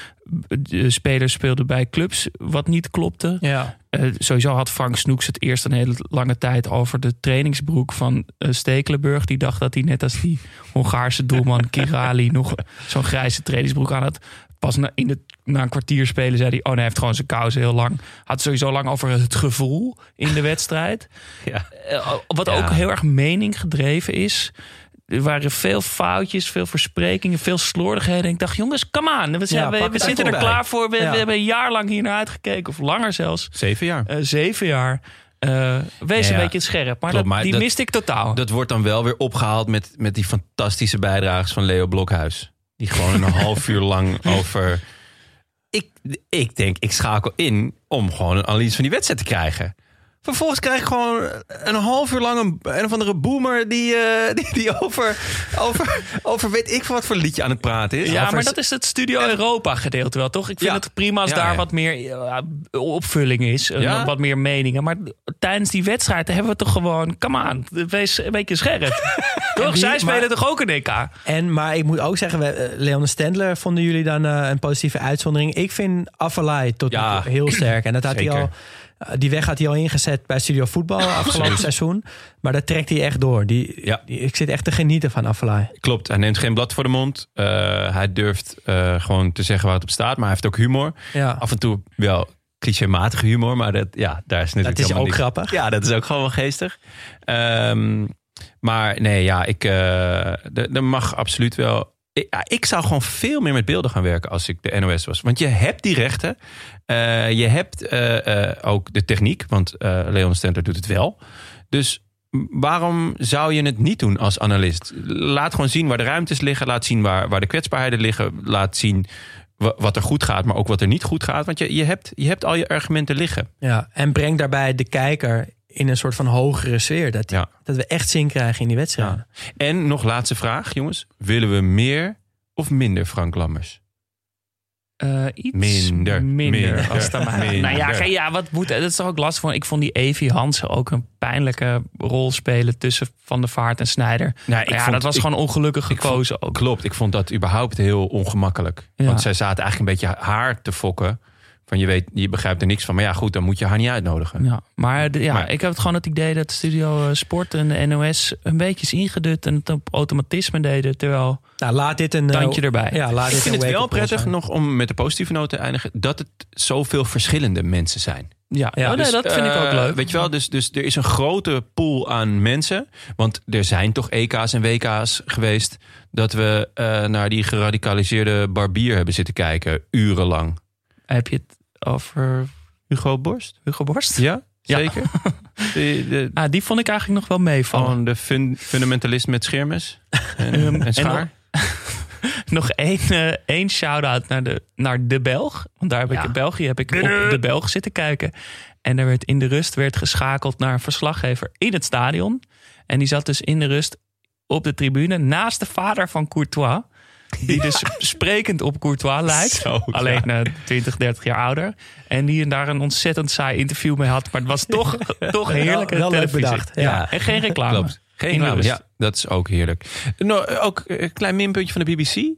De spelers speelden bij clubs wat niet klopte. Ja. Eh, sowieso had Frank Snoeks het eerst een hele lange tijd over de trainingsbroek van eh, Stekelenburg. Die dacht dat hij net als die Hongaarse doelman Kirali nog zo'n grijze trainingsbroek aan had. Pas na, in de, na een kwartier spelen zei hij: Oh, nee, hij heeft gewoon zijn kousen heel lang. Had sowieso lang over het gevoel in de wedstrijd. Ja. Eh, wat Ja. ook heel erg mening gedreven is. Er waren veel foutjes, veel versprekingen, veel slordigheden. En ik dacht, jongens, come on. We, zijn, Ja, we, pak we het zitten er klaar voor. We, Ja. we hebben een jaar lang hier naar uitgekeken. Of langer zelfs. Zeven jaar. Eh, zeven jaar. Eh, wees Ja, een beetje scherp. Maar, Klopt, dat, maar die dat- miste ik totaal. Dat wordt dan wel weer opgehaald met, met die fantastische bijdrages van Leo Blokhuis. Die gewoon een half uur lang over... Ik, ik denk, ik schakel in om gewoon een analyse van die wedstrijd te krijgen. Vervolgens krijg ik gewoon een half uur lang een, een of andere boomer die, eh, die, die over, over, over weet ik wat voor liedje aan het praten is. Ja, Over- maar dat is het Studio Europa gedeelte wel, toch? Ik vind Ja. het prima als Ja, daar ja. wat meer eh, opvulling is. Ja? Wat meer meningen. Maar tijdens die wedstrijd hebben we toch gewoon... Come on, wees een beetje scherp. toch? Zij spelen maar- toch ook een EK? En, maar ik moet ook zeggen, we, eh, Leon Stendler vonden jullie dan eh, een positieve uitzondering. Ik vind Afalai tot heel sterk. En dat had hij al, eh, die weg had hij al ingezet bij Studio Voetbal afgelopen Absoluut. seizoen. Maar dat trekt hij echt door. Die, Ja. die- ik zit echt te genieten van Afalai. Klopt, hij neemt geen blad voor de mond. Eh, hij durft eh, gewoon te zeggen waar het op staat. Maar hij heeft ook humor. Ja. Af en toe wel clichématige humor. Maar dat, ja, daar is natuurlijk Dat is ook niks- grappig. Ja, dat is ook gewoon wel geestig. Ehm, maar nee, ja, ik, eh, er er mag absoluut wel... Ja, ik zou gewoon veel meer met beelden gaan werken als ik de NOS was. Want je hebt die rechten. Eh, je hebt eh, eh, ook de techniek. Want Leon Stenter doet het wel. Dus waarom zou je het niet doen als analist? Laat gewoon zien waar de ruimtes liggen. Laat zien waar, waar de kwetsbaarheden liggen. Laat zien wa- wat er goed gaat, maar ook wat er niet goed gaat. Want je, je, hebt, je hebt al je argumenten liggen. Ja, en breng daarbij de kijker in een soort van hogere sfeer. Dat, Ja. dat we echt zin krijgen in die wedstrijden. En nog laatste vraag, jongens. Willen we meer of minder Frank Lammers? Eh, iets Minder, minder, minder, als minder. Nou ja, ja, wat moet, dat is toch ook lastig van. Ik vond die Evi Hansen ook een pijnlijke rol spelen tussen Van der Vaart en Snijder. Nou, ik ja, vond- dat was ik- gewoon ongelukkig ik vond- gekozen ook. Klopt, ik vond dat überhaupt heel ongemakkelijk. Ja. Want zij zaten eigenlijk een beetje haar te fokken. Van je weet, je begrijpt er niks van. Maar ja, goed, dan moet je haar niet uitnodigen. Ja, maar, de- ja, Maar- ik heb het gewoon het idee dat Studio eh, Sport en de NOS een beetje is ingedut en het op automatisme deden. Terwijl, Nou, laat dit een... eh, Tandje erbij. Ja, laat Ik dit vind een het wel prettig zijn. nog om met de positieve noot te eindigen. Dat het zoveel verschillende mensen zijn. ja, Ja, oh, nee, Dus, dat vind ik ook eh, leuk. Weet je wel, dus, dus er is een grote pool aan mensen. Want er zijn toch EK's en WK's geweest... dat we naar die geradicaliseerde barbier hebben zitten kijken. Urenlang. Heb je het over Hugo Borst? Hugo Borst? Ja, Ja. zeker. De, de, Ah, die vond ik eigenlijk nog wel meevallen. gewoon de fun- fundamentalist met scheermes en, Ehm, en en schaar. Nog één, eh, één shout-out naar de, naar de Belg. Want daar heb ik in België heb ik op de Belg zitten kijken. En er werd in de rust werd geschakeld naar een verslaggever in het stadion. En die zat dus in de rust op de tribune naast de vader van Courtois. Die dus sprekend op Courtois lijkt. Zo, alleen ja. eh 20, 30 jaar ouder. En die daar een ontzettend saai interview mee had. Maar het was toch, toch heerlijke wel leuk televisie. bedacht, ja. En geen reclame. Klopt. Geen reclame. Ja, dat is ook heerlijk. Nou, ook een klein minpuntje van de BBC.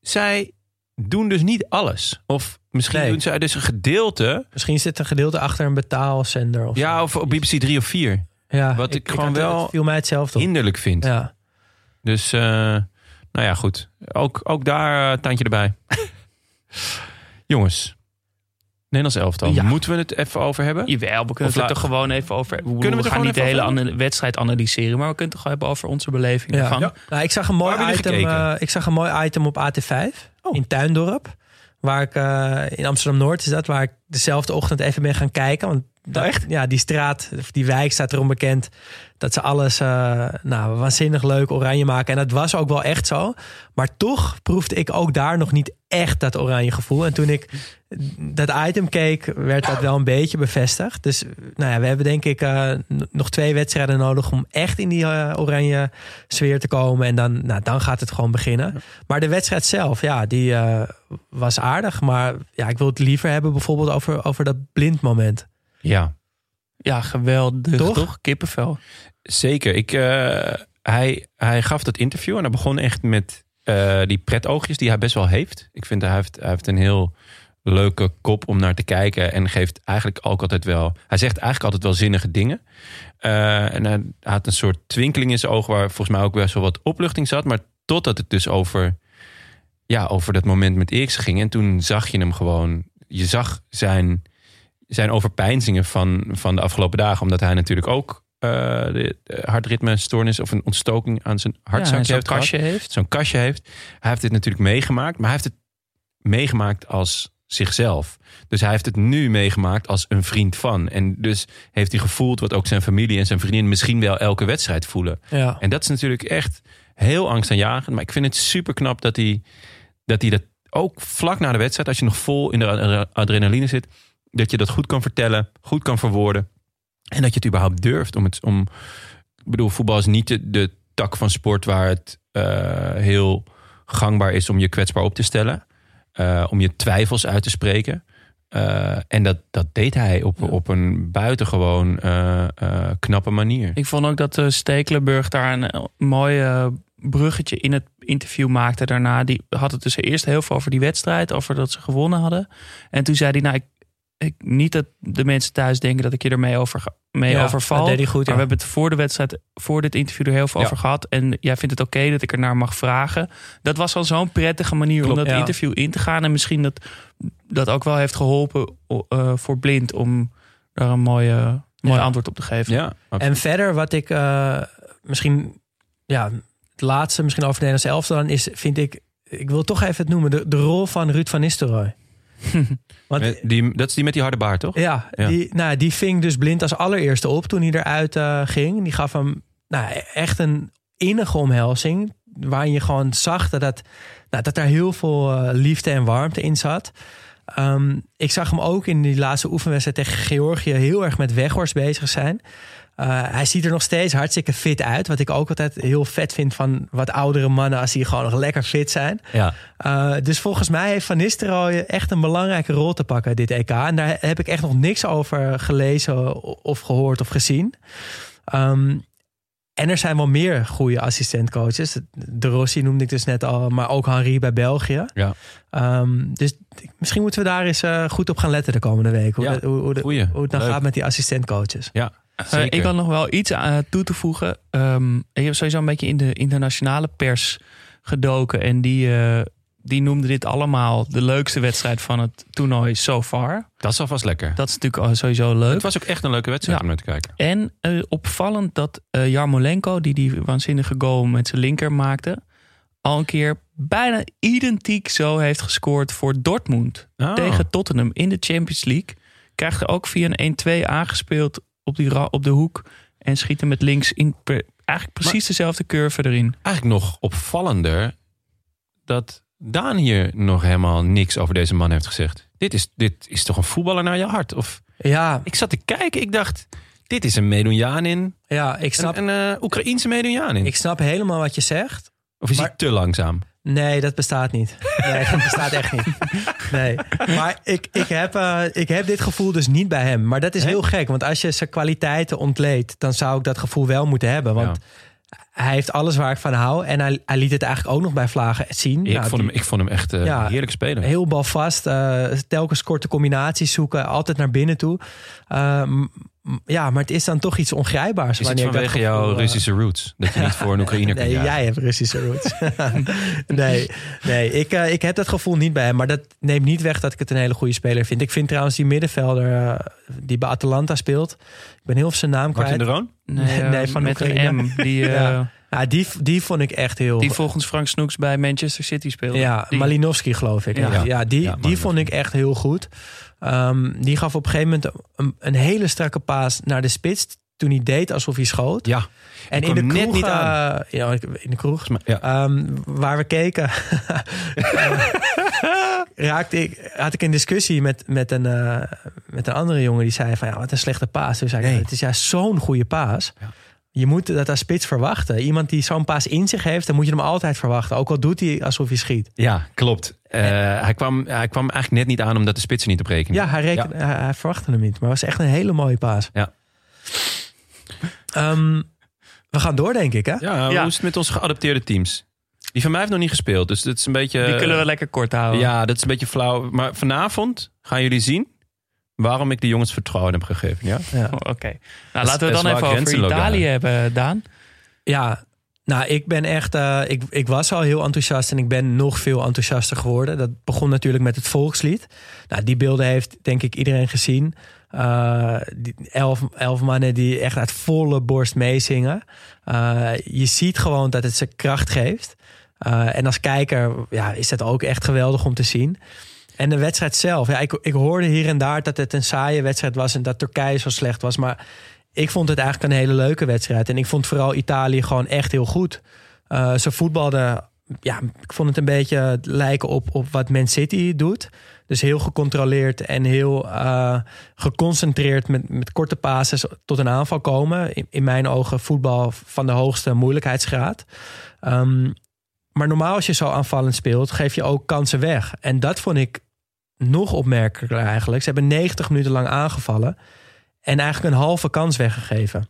Zij doen dus niet alles. Of misschien Nee. doen zij dus een gedeelte. Misschien zit een gedeelte achter een betaalzender. Of Ja, of op BBC 3 of 4. ja, wat ik gewoon wel het viel mij hetzelfde op. Hinderlijk vind. Ja. Dus, eh, nou ja, goed. Ook, ook daar een tandje erbij. Jongens. Nederlands elftal. Ja. Moeten we het even over hebben? Jawel, we kunnen Of het er gewoon even over. We, we er gaan niet de hele ana- wedstrijd analyseren, maar we kunnen het toch hebben over onze beleving Ja. ervan. Ja. Nou, ik, zag een mooi hebben item, eh, ik zag een mooi item op AT5 Oh. in Tuindorp. Waar ik eh, in Amsterdam Noord is dat, waar ik dezelfde ochtend even ben gaan kijken. Want echt? Ja, die straat, of die wijk staat erom bekend dat ze alles eh, nou, waanzinnig leuk oranje maken. En dat was ook wel echt zo. Maar toch proefde ik ook daar nog niet echt dat oranje gevoel. En toen ik dat item keek, werd dat wel een beetje bevestigd. Dus nou ja, we hebben denk ik eh, nog twee wedstrijden nodig om echt in die eh, oranje sfeer te komen. En dan, nou, dan gaat het gewoon beginnen. Maar de wedstrijd zelf, ja, die was aardig. Maar ja, ik wil het liever hebben bijvoorbeeld over, over dat blind moment. Ja, Ja, geweldig, Toch? toch? Kippenvel. zeker. Ik, eh, hij, hij gaf dat interview en hij begon echt met eh, die pretoogjes die hij best wel heeft. Ik vind hij heeft, hij heeft een heel leuke kop om naar te kijken. En geeft eigenlijk ook altijd wel... Hij zegt eigenlijk altijd wel zinnige dingen. Eh, en hij had een soort twinkeling in zijn ogen... waar volgens mij ook best wel wat opluchting zat. Maar totdat het dus over, ja, over dat moment met Eriksen ging. En toen zag je hem gewoon... Je zag zijn, zijn overpeinzingen van, van de afgelopen dagen. Omdat hij natuurlijk ook eh, de, de hartritmestoornis... of een ontstoking aan zijn Ja, hartzakje zo'n heeft kastje heeft. zo'n kastje heeft. Hij heeft dit natuurlijk meegemaakt, maar hij heeft het meegemaakt als zichzelf. Dus hij heeft het nu meegemaakt als een vriend van. En dus heeft hij gevoeld wat ook zijn familie en zijn vriendin misschien wel elke wedstrijd voelen. Ja. En dat is natuurlijk echt heel angstaanjagend. Maar ik vind het super knap dat hij, dat hij dat ook vlak na de wedstrijd, als je nog vol in de adre- adrenaline zit, dat je dat goed kan vertellen, goed kan verwoorden. En dat je het überhaupt durft om het. Om, ik bedoel, voetbal is niet de, de tak van sport waar het uh, heel gangbaar is om je kwetsbaar op te stellen. Uh, om je twijfels uit te spreken. Uh, en dat, dat deed hij op, ja. op een buitengewoon knappe manier. Ik vond ook dat Stekelenburg daar een mooi bruggetje in het interview maakte daarna. Die had het dus eerst heel veel over die wedstrijd, over dat ze gewonnen hadden. En toen zei hij, nou, ik ik, niet dat de mensen thuis denken dat ik je ermee over, mee Ja, overval. dat deed hij goed, maar ja. we hebben het voor de wedstrijd, voor dit interview er heel veel Ja. over gehad. En jij vindt het oké dat ik er naar mag vragen. Dat was al zo'n prettige manier om dat ja. interview in te gaan. En misschien dat dat ook wel heeft geholpen eh, voor Blind om daar een mooie, mooi Ja. antwoord op te geven. Ja, En verder wat ik eh, misschien, ja, het laatste misschien over de Nederlandse elftal dan is, vind ik, ik wil toch even het noemen, de, de rol van Ruud van Nistelrooy. Want die, dat is die met die harde baard, toch? ja, Ja. Die, nou, die ving dus blind als allereerste op toen hij eruit eh, ging. Die gaf hem nou, echt een innige omhelzing. Waarin je gewoon zag dat, dat, nou, dat er heel veel eh, liefde en warmte in zat. Ehm, ik zag hem ook in die laatste oefenwedstrijd tegen Georgië heel erg met Weghorst bezig zijn. Eh, hij ziet er nog steeds hartstikke fit uit. Wat ik ook altijd heel vet vind van wat oudere mannen als die gewoon nog lekker fit zijn. Ja. Uh, dus volgens mij heeft Van Nistelrooy echt een belangrijke rol te pakken dit EK. En daar heb ik echt nog niks over gelezen of gehoord of gezien. Um, en er zijn wel meer goede assistentcoaches. De Rossi noemde ik dus net al, maar ook Henri bij België. Ja. Um, dus misschien moeten we daar eens uh, goed op gaan letten de komende week. Hoe, Ja, dat- hoe, hoe, de- goeie. hoe het nou Leuk. gaat met die assistentcoaches. Ja, Eh, ik had nog wel iets aan, toe te voegen. Ehm, ik heb sowieso een beetje in de internationale pers gedoken. En die, eh, die noemde dit allemaal de leukste wedstrijd van het toernooi so far. Dat is alvast lekker. Dat is natuurlijk sowieso leuk. Het was ook echt een leuke wedstrijd Ja. om naar te kijken. En eh, opvallend dat eh, Jarmolenko, die die waanzinnige goal met zijn linker maakte, al een keer bijna identiek zo heeft gescoord voor Dortmund Ah. tegen Tottenham in de Champions League. Krijgt er ook via een 1-2 aangespeeld op, die ra- op de hoek en schiet hem met links in eigenlijk precies dezelfde curve erin. Eigenlijk nog opvallender dat Daan hier nog helemaal niks over deze man heeft gezegd. Dit is, dit is toch een voetballer naar je hart? Of, Ja, ik zat te kijken, ik dacht, dit is een Medunjanin. ja ik, snap, Een, een eh, Oekraïense Medunjanin. ik snap helemaal wat je zegt. Of is maar- hij te langzaam? Nee, dat bestaat niet. Nee, dat bestaat echt niet. Nee. Maar ik, ik, heb, eh, ik heb dit gevoel dus niet bij hem. Maar dat is heel gek. Want als je zijn kwaliteiten ontleedt... dan zou ik dat gevoel wel moeten hebben. Want hij heeft alles waar ik van hou. En hij, hij liet het eigenlijk ook nog bij Vlagen zien. ik, Nou, vond die- hem, ik vond hem echt eh Ja. heerlijk spelen. Heel balvast. eh telkens korte combinaties zoeken. Altijd naar binnen toe. Ja, maar het is dan toch iets ongrijpbaars. is het vanwege jouw gevoel, Russische roots? Dat je niet voor een Oekraïner kan Nee, jagen? jij hebt Russische roots. nee, nee ik, eh, ik heb dat gevoel niet bij hem. Maar dat neemt niet weg dat ik het een hele goede speler vind. Ik vind trouwens die middenvelder eh, die bij Atalanta speelt. Ik ben heel veel zijn naam Martin kwijt. de Roon? Nee, eh, nee, van met Oekraïne. een M. Die, Ja. Ja, die, die vond ik echt heel... die volgens Frank Snoeks bij Manchester City speelde. Ja, Die- Malinowski geloof ik. Ja. Ja, ja, die, Ja, die vond ik echt heel goed. Ehm, die gaf op een gegeven moment een, een hele strakke paas naar de spits. Toen hij deed alsof hij schoot. Ja. En in de kroeg, net niet aan. eh, ja, in de kroeg, Ja. waar we keken, raakte ik, had ik een discussie met, met, een, eh, met een andere jongen die zei van ja, wat een slechte paas. Toen zei ik, het is juist zo'n goede paas. Je moet dat als spits verwachten. Iemand die zo'n paas in zich heeft, dan moet je hem altijd verwachten. Ook al doet hij alsof hij schiet. Ja, klopt. Eh, hij, kwam, hij kwam eigenlijk net niet aan omdat de spitsen niet op rekenen. Ja, hij, reken, Hij, hij verwachtte hem niet. Maar het was echt een hele mooie paas. Ja. Ehm, we gaan door, denk ik, hè? Ja, Ja. hoe is het met onze geadopteerde teams? Die van mij heeft nog niet gespeeld, dus dat is een beetje... Die kunnen we lekker kort houden. Ja, dat is een beetje flauw. Maar vanavond gaan jullie zien waarom ik de jongens vertrouwen heb gegeven. Ja? Ja. Oh, Oké. Nou, laten we dan even over Italië hebben, Daan. Ja, nou, ik ben echt. eh, ik, ik was al heel enthousiast en ik ben nog veel enthousiaster geworden. Dat begon natuurlijk met het volkslied. Nou, die beelden heeft denk ik iedereen gezien. Eh, die elf, elf mannen die echt uit volle borst meezingen. Eh, je ziet gewoon dat het ze kracht geeft. Eh, en als kijker ja, is dat ook echt geweldig om te zien. En de wedstrijd zelf. Ja, ik, ik hoorde hier en daar dat het een saaie wedstrijd was en dat Turkije zo slecht was. Maar ik vond het eigenlijk een hele leuke wedstrijd. En ik vond vooral Italië gewoon echt heel goed. Eh, ze voetbalden. Ja, ik vond het een beetje lijken op, op wat Man City doet. Dus heel gecontroleerd en heel uh, geconcentreerd met, met korte passes tot een aanval komen. In, mijn ogen voetbal van de hoogste moeilijkheidsgraad. Um, maar normaal als je zo aanvallend speelt, geef je ook kansen weg. En dat vond ik nog opmerkelijker eigenlijk. Ze hebben 90 minuten lang aangevallen en eigenlijk een halve kans weggegeven.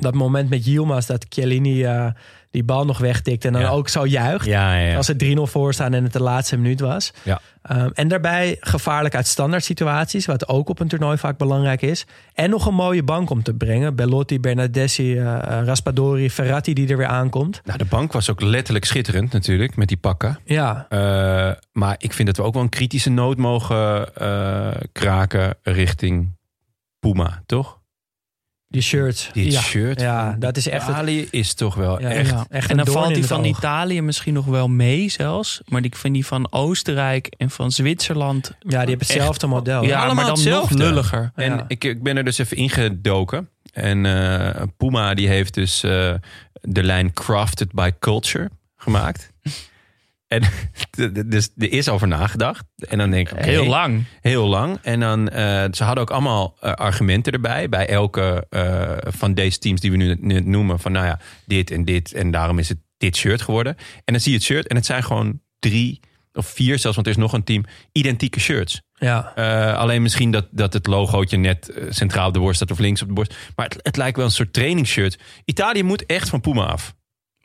Dat moment met Yilmaz dat Chiellini uh, die bal nog wegtikt en dan ook zo juicht. Ja, ja, als het 3-0 voor staan en het de laatste minuut was. Ja. Um, en daarbij gevaarlijk uit standaard situaties, wat ook op een toernooi vaak belangrijk is. En nog een mooie bank om te brengen. Bellotti, Bernardeschi, uh, Raspadori, Ferrati die er weer aankomt. Nou, de bank was ook letterlijk schitterend natuurlijk, met die pakken. Ja. Uh, maar ik vind dat we ook wel een kritische noot mogen kraken richting Puma, toch? Die shirts. Die ja. shirt. Ja, dat is echt. Italië is toch wel Ja, echt. ja. echt en dan valt die van oog. Italië misschien nog wel mee zelfs. Maar die vind die van Oostenrijk en van Zwitserland. Ja, die hebben hetzelfde echt- model. Ja, Allemaal maar dan nog hetzelfde. lulliger. En ik, ik ben er dus even ingedoken. En eh, Puma die heeft dus eh, de lijn Crafted by Culture gemaakt. En dus er is over nagedacht. En dan denk ik, Heel lang. Heel lang. En dan, eh, ze hadden ook allemaal eh, argumenten erbij. Bij elke eh, van deze teams die we nu noemen. Van nou ja, dit en dit. En daarom is het dit shirt geworden. En dan zie je het shirt. En het zijn gewoon drie of vier zelfs. Want er is nog een team. Identieke shirts. Ja. Alleen misschien dat, dat het logootje net centraal op de borst staat. Of links op de borst. Maar het, het lijkt wel een soort trainingsshirt. Italië moet echt van Puma af.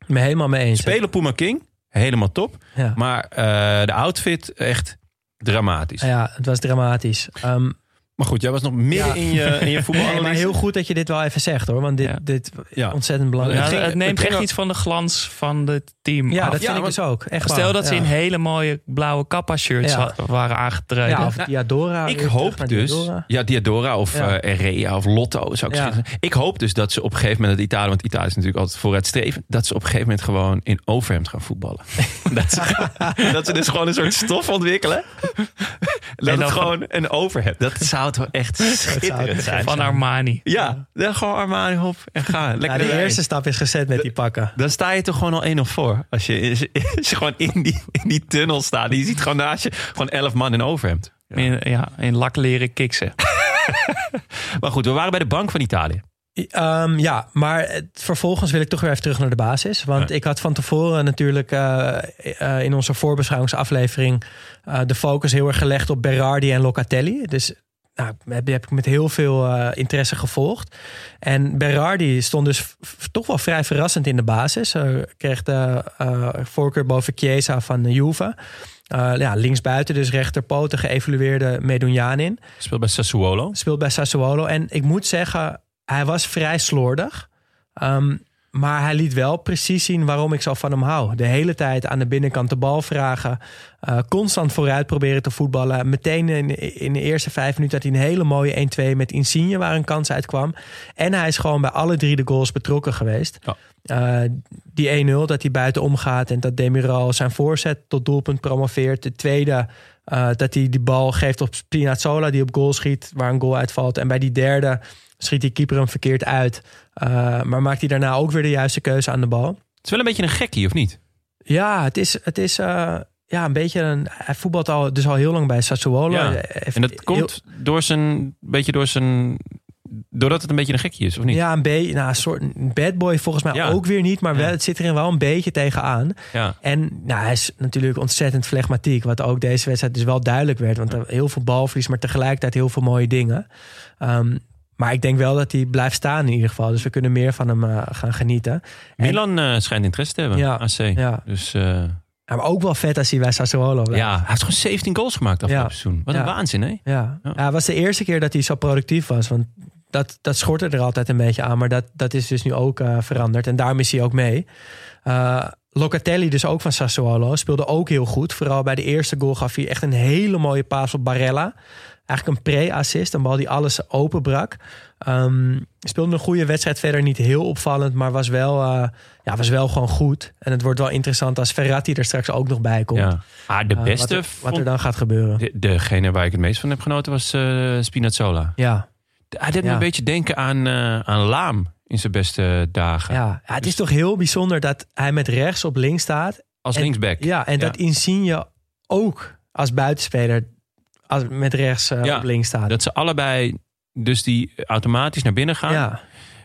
Me helemaal mee eens. Spelen Puma King. Helemaal top. Ja. Maar eh, de outfit echt dramatisch. Ja, het was dramatisch. Ehm, Maar goed, jij was nog midden Ja. in je, in je nee, voetbalanalyse. maar heel goed dat je dit wel even zegt hoor. Want dit, Ja. dit Ja. ontzettend belangrijk. Ja, Het ging- het neemt het echt ook- iets van de glans van het team Ja, af. dat vind ik dus ook. Echt Stel waar. dat ze in hele mooie blauwe kappa-shirts Ja. wa- waren aangetreden. Ja, of Nou, Diadora. Ik hoop terug dus, Diadora. ja, Diadora of Ja. eh Rea of Lotto zou ik Ja. zeggen. Ik hoop dus dat ze op een gegeven moment, dat Italië, want Italië is natuurlijk altijd vooruitstrevend, dat ze op een gegeven moment gewoon in overhemd gaan voetballen. dat, ze, dat ze dus gewoon een soort stof ontwikkelen. dat dan het gewoon een overhemd. Dat zou toch echt schitterend zijn. Van Armani. Ja, dan gewoon Armani op en ga. Lekker Ja, de eerste stap is gezet met die pakken. Dan sta je toch gewoon al 1 of voor. Als je, je gewoon in die, in die tunnel staat. Je ziet gewoon naast je gewoon 11 man in overhemd. In, ja, in lakleren kiksen. Maar goed, we waren bij de bank van Italië. Ehm, ja, maar het- vervolgens wil ik toch weer even terug naar de basis. Want ik had van tevoren natuurlijk eh, eh, in onze voorbeschouwingsaflevering eh, de focus heel erg gelegd op Berardi en Locatelli. Dus nou, heb, heb ik met heel veel eh, interesse gevolgd. En Berardi stond dus toch wel vrij verrassend in de basis. Eh, kreeg de eh, voorkeur boven Chiesa van de Juve. Eh, ja, linksbuiten, dus rechterpoten, geëvalueerde Medunjanin. Speelt bij Sassuolo. Speelt bij Sassuolo. En ik moet zeggen, hij was vrij slordig. Ehm, maar hij liet wel precies zien waarom ik zo van hem hou. De hele tijd aan de binnenkant de bal vragen. eh, constant vooruit proberen te voetballen. Meteen in, in de eerste vijf minuten had hij een hele mooie 1-2 met Insigne... waar een kans uitkwam. En hij is gewoon bij alle drie de goals betrokken geweest. Ja. Eh, die 1-0, dat hij buiten omgaat... en dat Demiral zijn voorzet tot doelpunt promoveert. De tweede, eh, dat hij die bal geeft op Spinazzola... die op goal schiet, waar een goal uitvalt. En bij die derde schiet die keeper hem verkeerd uit. Eh, maar maakt hij daarna ook weer de juiste keuze aan de bal. Het is wel een beetje een gekkie, of niet? Ja, het is, het is eh, ja, een beetje een... Hij voetbalt al, dus al heel lang bij Sassuolo. Ja. En dat heel- komt door zijn, beetje door zijn, doordat het een beetje een gekkie is, of niet? Ja, een beetje, nou, een soort bad boy volgens mij Ja. ook weer niet, maar wel, het zit erin wel een beetje tegenaan. Ja. En nou, hij is natuurlijk ontzettend flegmatiek, wat ook deze wedstrijd dus wel duidelijk werd. Want er heel veel balverlies, maar tegelijkertijd heel veel mooie dingen. Ehm, maar ik denk wel dat hij blijft staan in ieder geval. Dus we kunnen meer van hem eh, gaan genieten. En- Milan eh, schijnt interesse te hebben, Ja. AC. Ja. Dus eh, Ja, maar ook wel vet als hij bij Sassuolo blijft. ja, hij heeft gewoon 17 goals gemaakt afgelopen Ja. seizoen. Wat een waanzin, hè? Ja. Ja. het was de eerste keer dat hij zo productief was. Want dat, dat schortte er altijd een beetje aan. Maar dat, dat is dus nu ook veranderd. En daarom is hij ook mee. Locatelli, dus ook van Sassuolo, speelde ook heel goed. Vooral bij de eerste goal gaf hij echt een hele mooie paas op Barella. Eigenlijk een pre-assist, een bal die alles openbrak. Ehm speelde een goede wedstrijd verder, niet heel opvallend, maar was wel, eh, ja, was wel gewoon goed. En het wordt wel interessant als Ferrati er straks ook nog bij komt. Ja. Ah, de Eh, beste wat, er, wat er dan gaat gebeuren. de, degene waar ik het meest van heb genoten was eh, Spinazzola. Ja, Hij deed me Ja. een beetje denken aan, aan Laam in zijn beste dagen. ja. ja het is toch heel bijzonder dat hij met rechts op links staat. Als En- linksback. Ja, en dat Insigne ook als buitenspeler met rechts uh, Ja, op links staat. Dat ze allebei dus die automatisch naar binnen gaan. Ja.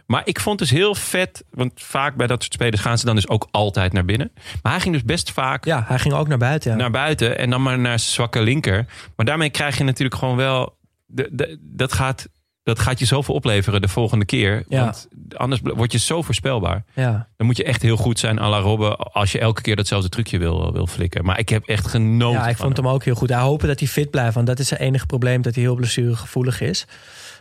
Maar ik vond dus heel vet, want vaak bij dat soort spelers gaan ze dan dus ook altijd naar binnen. Maar hij ging dus best vaak ja, hij ging ook naar buiten. Ja. naar buiten en dan maar naar zijn zwakke linker. Maar daarmee krijg je natuurlijk gewoon wel, de, de, dat, gaat, dat gaat je zoveel opleveren de volgende keer. Ja. Want anders word je zo voorspelbaar. ja. Dan moet je echt heel goed zijn à la Robben als je elke keer datzelfde trucje wil, wil flikken. Maar ik heb echt genoten Ja, ik vond hem ook heel goed. Hij hopen dat hij fit blijft, want dat is zijn enige probleem dat hij heel blessuregevoelig is.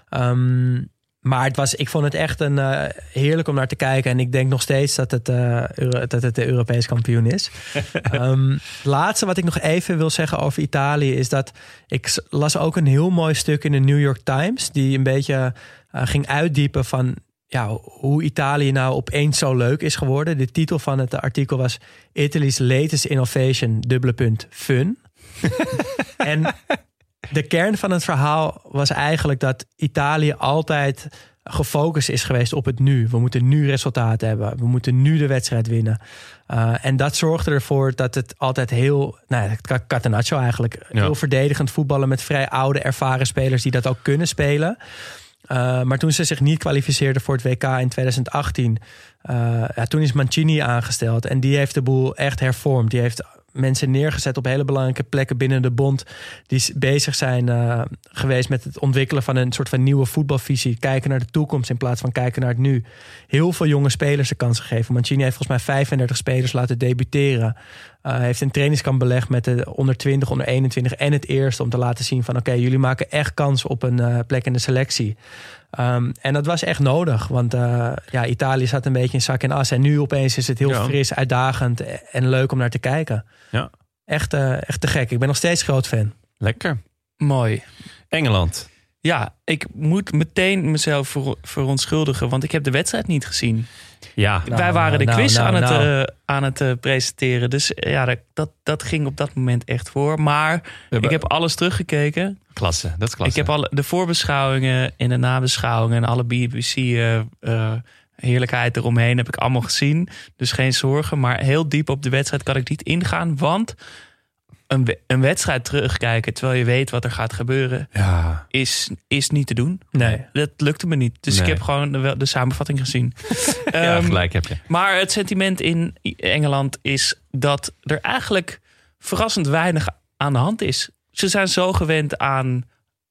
Ehm, maar het was, ik vond het echt een, eh, heerlijk om naar te kijken. En ik denk nog steeds dat het, eh, dat het de Europees kampioen is. Ehm, laatste wat ik nog even wil zeggen over Italië is dat ik las ook een heel mooi stuk in de New York Times. Die een beetje eh, ging uitdiepen van ja, hoe Italië nou opeens zo leuk is geworden. De titel van het artikel was Italy's latest innovation, dubbele punt, fun. en de kern van het verhaal was eigenlijk dat Italië altijd gefocust is geweest op het nu. We moeten nu resultaten hebben. We moeten nu de wedstrijd winnen. Uh, en dat zorgde ervoor dat het altijd heel, nou, ja, het Catenaccio eigenlijk, Ja. heel verdedigend voetballen met vrij oude, ervaren spelers die dat ook kunnen spelen. Uh, maar toen ze zich niet kwalificeerden voor het WK in 2018, uh, ja, toen is Mancini aangesteld. En die heeft de boel echt hervormd. Die heeft mensen neergezet op hele belangrijke plekken binnen de bond. Die bezig zijn uh, geweest met het ontwikkelen van een soort van nieuwe voetbalvisie. Kijken naar de toekomst in plaats van kijken naar het nu. Heel veel jonge spelers de kans gegeven. Mancini heeft volgens mij 35 spelers laten debuteren. Uh, heeft een trainingskamp belegd met de onder 20, onder 21 en het eerste. Om te laten zien van oké, okay, jullie maken echt kans op een uh, plek in de selectie. Um, en dat was echt nodig. Want uh, ja, Italië zat een beetje in zak en as. En nu opeens is het heel Ja. fris, uitdagend en leuk om naar te kijken. Ja. Echt, uh, echt te gek. Ik ben nog steeds groot fan. Lekker. Mooi. Engeland. Ja, ik moet meteen mezelf ver verontschuldigen, want ik heb de wedstrijd niet gezien. Ja. Wij waren de nou, quiz nou, aan het, nou. uh, aan het uh, presenteren. Dus ja, dat, dat, ging op dat moment echt voor. Maar ik heb alles teruggekeken. Klasse, dat is klasse. Ik heb alle, de voorbeschouwingen en de nabeschouwingen en alle BBC uh, heerlijkheid eromheen heb ik allemaal gezien. Dus geen zorgen. Maar heel diep op de wedstrijd kan ik niet ingaan. Want een, een wedstrijd terugkijken terwijl je weet wat er gaat gebeuren, ja. is, is niet te doen. Nee. Dat lukte me niet. Dus Nee. ik heb gewoon de, de samenvatting gezien. ja, Ehm, gelijk heb je. maar het sentiment in Engeland is dat er eigenlijk verrassend weinig aan de hand is. Ze zijn zo gewend aan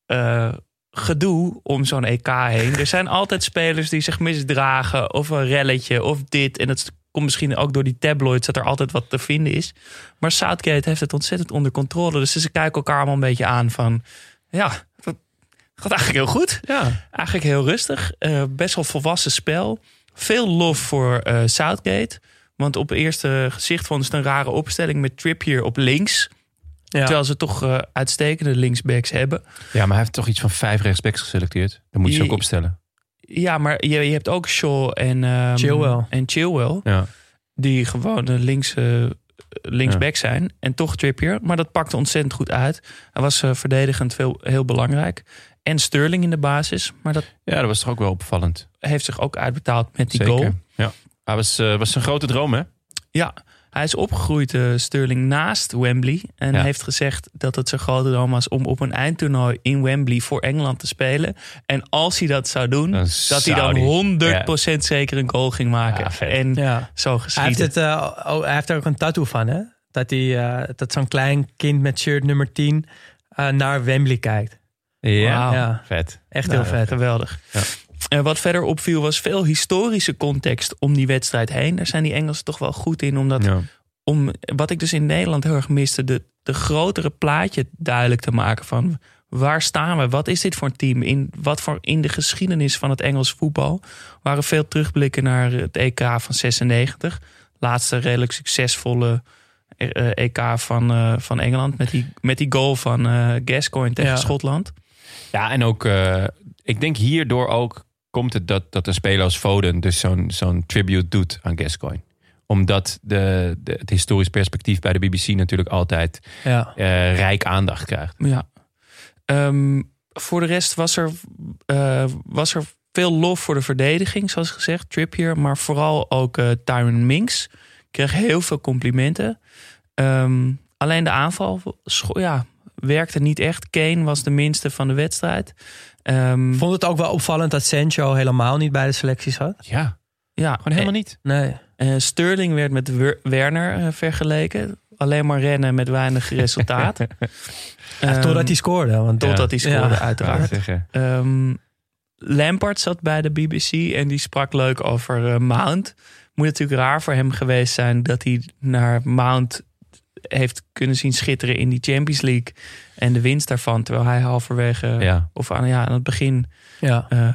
eh, gedoe om zo'n EK heen. Er zijn altijd spelers die zich misdragen of een relletje of dit. En dat komt misschien ook door die tabloids dat er altijd wat te vinden is. Maar Southgate heeft het ontzettend onder controle. Dus ze kijken elkaar allemaal een beetje aan van... Ja, dat gaat eigenlijk heel goed. Ja. Eigenlijk heel rustig. Uh, best wel volwassen spel. Veel lof voor uh, Southgate. Want op eerste gezicht vonden ze het een rare opstelling met Trippier op links. Ja. Terwijl ze toch uh, uitstekende linksbacks hebben. Ja, maar hij heeft toch iets van vijf rechtsbacks geselecteerd. Dan moet je ze ook opstellen. Ja, maar je, je hebt ook Shaw en, um, Chilwell. en Chilwell. Ja. Die gewoon de links, uh, linksback zijn. En toch Trippier. Maar dat pakte ontzettend goed uit. Hij was uh, verdedigend veel, heel belangrijk. En Sterling in de basis. Maar dat ja, dat was toch ook wel opvallend. heeft zich ook uitbetaald met die Zeker. goal. Ja. Hij was, uh, was een grote droom, hè? Ja, hij is opgegroeid, uh, Sterling, naast Wembley. En Ja. heeft gezegd dat het zijn grote droom was om op een eindtoernooi in Wembley voor Engeland te spelen. En als hij dat zou doen, Dan dat hij dan die- 100% zeker een goal ging maken. Ja, en Ja. zo Hij heeft, geschieden. het, uh, oh, hij heeft er ook een tattoo van, hè? Dat, hij, uh, dat zo'n klein kind met shirt nummer 10 uh, naar Wembley kijkt. Ja, vet. Echt Nou, heel vet. Geweldig. Wat verder opviel was veel historische context om die wedstrijd heen. Daar zijn die Engelsen toch wel goed in. Omdat Ja. om wat ik dus in Nederland heel erg miste, de, de grotere plaatje duidelijk te maken van waar staan we? Wat is dit voor een team? In, wat voor in de geschiedenis van het Engels voetbal waren veel terugblikken naar het EK van 96. Laatste redelijk succesvolle eh, EK van, eh, van Engeland met die, met die goal van eh Gascoigne tegen Ja. Schotland. Ja, en ook, ik denk hierdoor ook komt het dat, dat een speler als Foden dus zo'n zo'n tribute doet aan Gascoigne. Omdat de, de, het historisch perspectief bij de BBC natuurlijk altijd Ja. eh, rijk aandacht krijgt. Ja. Ehm, voor de rest was er, eh, was er veel lof voor de verdediging, zoals gezegd. Trippier, maar vooral ook eh Tyron Minks. Kreeg heel veel complimenten. Ehm, alleen de aanval, ja, werkte niet echt. Kane was de minste van de wedstrijd. Ehm, Vond het ook wel opvallend dat Sancho helemaal niet bij de selectie zat? Ja, ja, gewoon helemaal niet. Nee. Eh, Sterling werd met Wer- Werner eh, vergeleken. Alleen maar rennen met weinig resultaat. Ja, Ehm, totdat hij scoorde. Want Totdat hij scoorde, Ja. uiteraard. Ehm, Lampard zat bij de BBC en die sprak leuk over eh, Mount. Moet natuurlijk raar voor hem geweest zijn dat hij naar Mount heeft kunnen zien schitteren in die Champions League. En de winst daarvan, terwijl hij halverwege Ja. of aan, ja, aan het begin Ja. eh,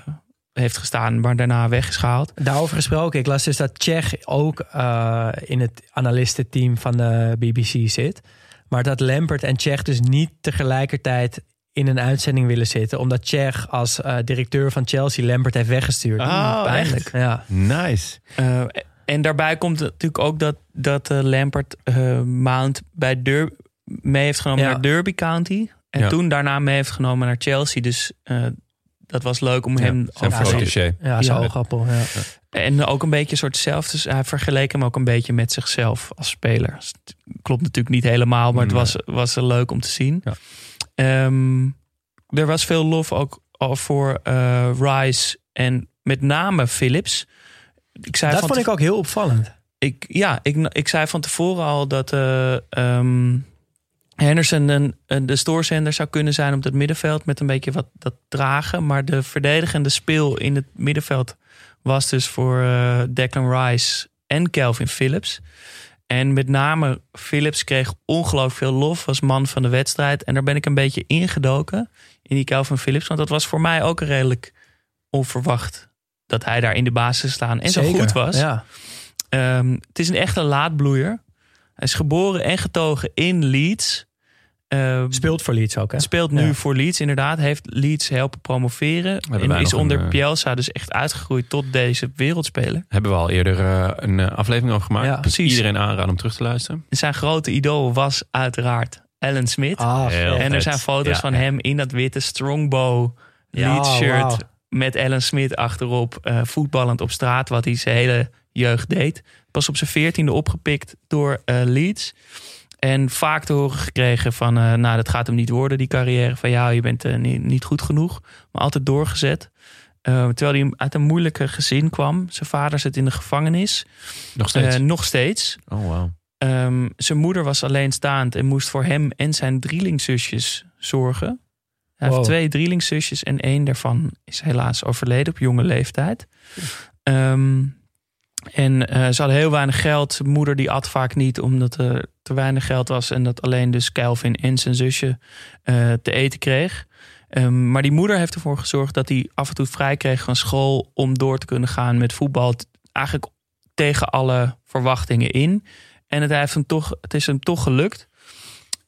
heeft gestaan, maar daarna weggeschaald. Daarover gesproken, ik las dus dat Tsjech ook eh, in het analistenteam van de BBC zit. Maar dat Lampert en Tsjech dus niet tegelijkertijd in een uitzending willen zitten. Omdat Tsjech als eh, directeur van Chelsea Lampert heeft weggestuurd. Oh, pijnlijk. Ja. Nice. Eh, en daarbij komt natuurlijk ook dat, dat eh, Lampert eh, Mount bij Der mee heeft genomen Ja. naar Derby County. En Ja. toen daarna mee heeft genomen naar Chelsea. Dus eh, dat was leuk om hem Zijn protégé. Ja, zijn oogappel. Ja. En ook een beetje een soort zelf. Dus hij vergeleek hem ook een beetje met zichzelf als speler. Dus het klopt natuurlijk niet helemaal, maar het was, was leuk om te zien. Ja. Ehm, er was veel lof ook al voor eh, Rice en met name Phillips. Ik zei Dat vond ik ook heel opvallend. ik, ja, ik, ik zei van tevoren al dat eh, ehm, Henderson een, een- de stoorzender zou kunnen zijn op het middenveld met een beetje wat dat dragen. Maar de verdedigende speel in het middenveld was dus voor eh, Declan Rice en Calvin Phillips. En met name Phillips kreeg ongelooflijk veel lof, was man van de wedstrijd. En daar ben ik een beetje ingedoken in die Calvin Phillips. Want dat was voor mij ook redelijk onverwacht dat hij daar in de basis staan en zo goed was. Ja. Ehm, het is een echte laadbloeier. Hij is geboren en getogen in Leeds. Ehm, Speelt voor Leeds ook, hè? speelt nu Ja. voor Leeds, inderdaad. Heeft Leeds helpen promoveren. En is onder een, eh, Bielsa dus echt uitgegroeid tot deze wereldspeler. Hebben we al eerder eh, een eh, aflevering over gemaakt. Ja, precies. Iedereen aanraden om terug te luisteren. Zijn grote idool was uiteraard Alan Smith. Ah, en er zijn foto's Ja, van ja. hem in dat witte Strongbow Ja, Leeds shirt. Met Alan Smith achterop. eh, voetballend op straat, wat hij zijn hele jeugd deed. Pas op zijn veertiende opgepikt door eh, Leeds. En vaak te horen gekregen van, eh, nou dat gaat hem niet worden, die carrière. Van ja, je bent niet, niet goed genoeg. Maar altijd doorgezet. Terwijl hij uit een moeilijke gezin kwam. Zijn vader zit in de gevangenis. Nog steeds. Nog steeds. oh, wow. Ehm, zijn moeder was alleenstaand en moest voor hem en zijn drielingzusjes zorgen. Hij Wow. heeft twee drielingzusjes en één daarvan is helaas overleden op jonge leeftijd. Ehm, en eh, ze hadden heel weinig geld. Moeder die at vaak niet omdat er te weinig geld was. En dat alleen dus Calvin en zijn zusje eh, te eten kreeg. Ehm, maar die moeder heeft ervoor gezorgd dat hij af en toe vrij kreeg van school om door te kunnen gaan met voetbal. Eigenlijk tegen alle verwachtingen in. En het, heeft hem toch, het is hem toch gelukt.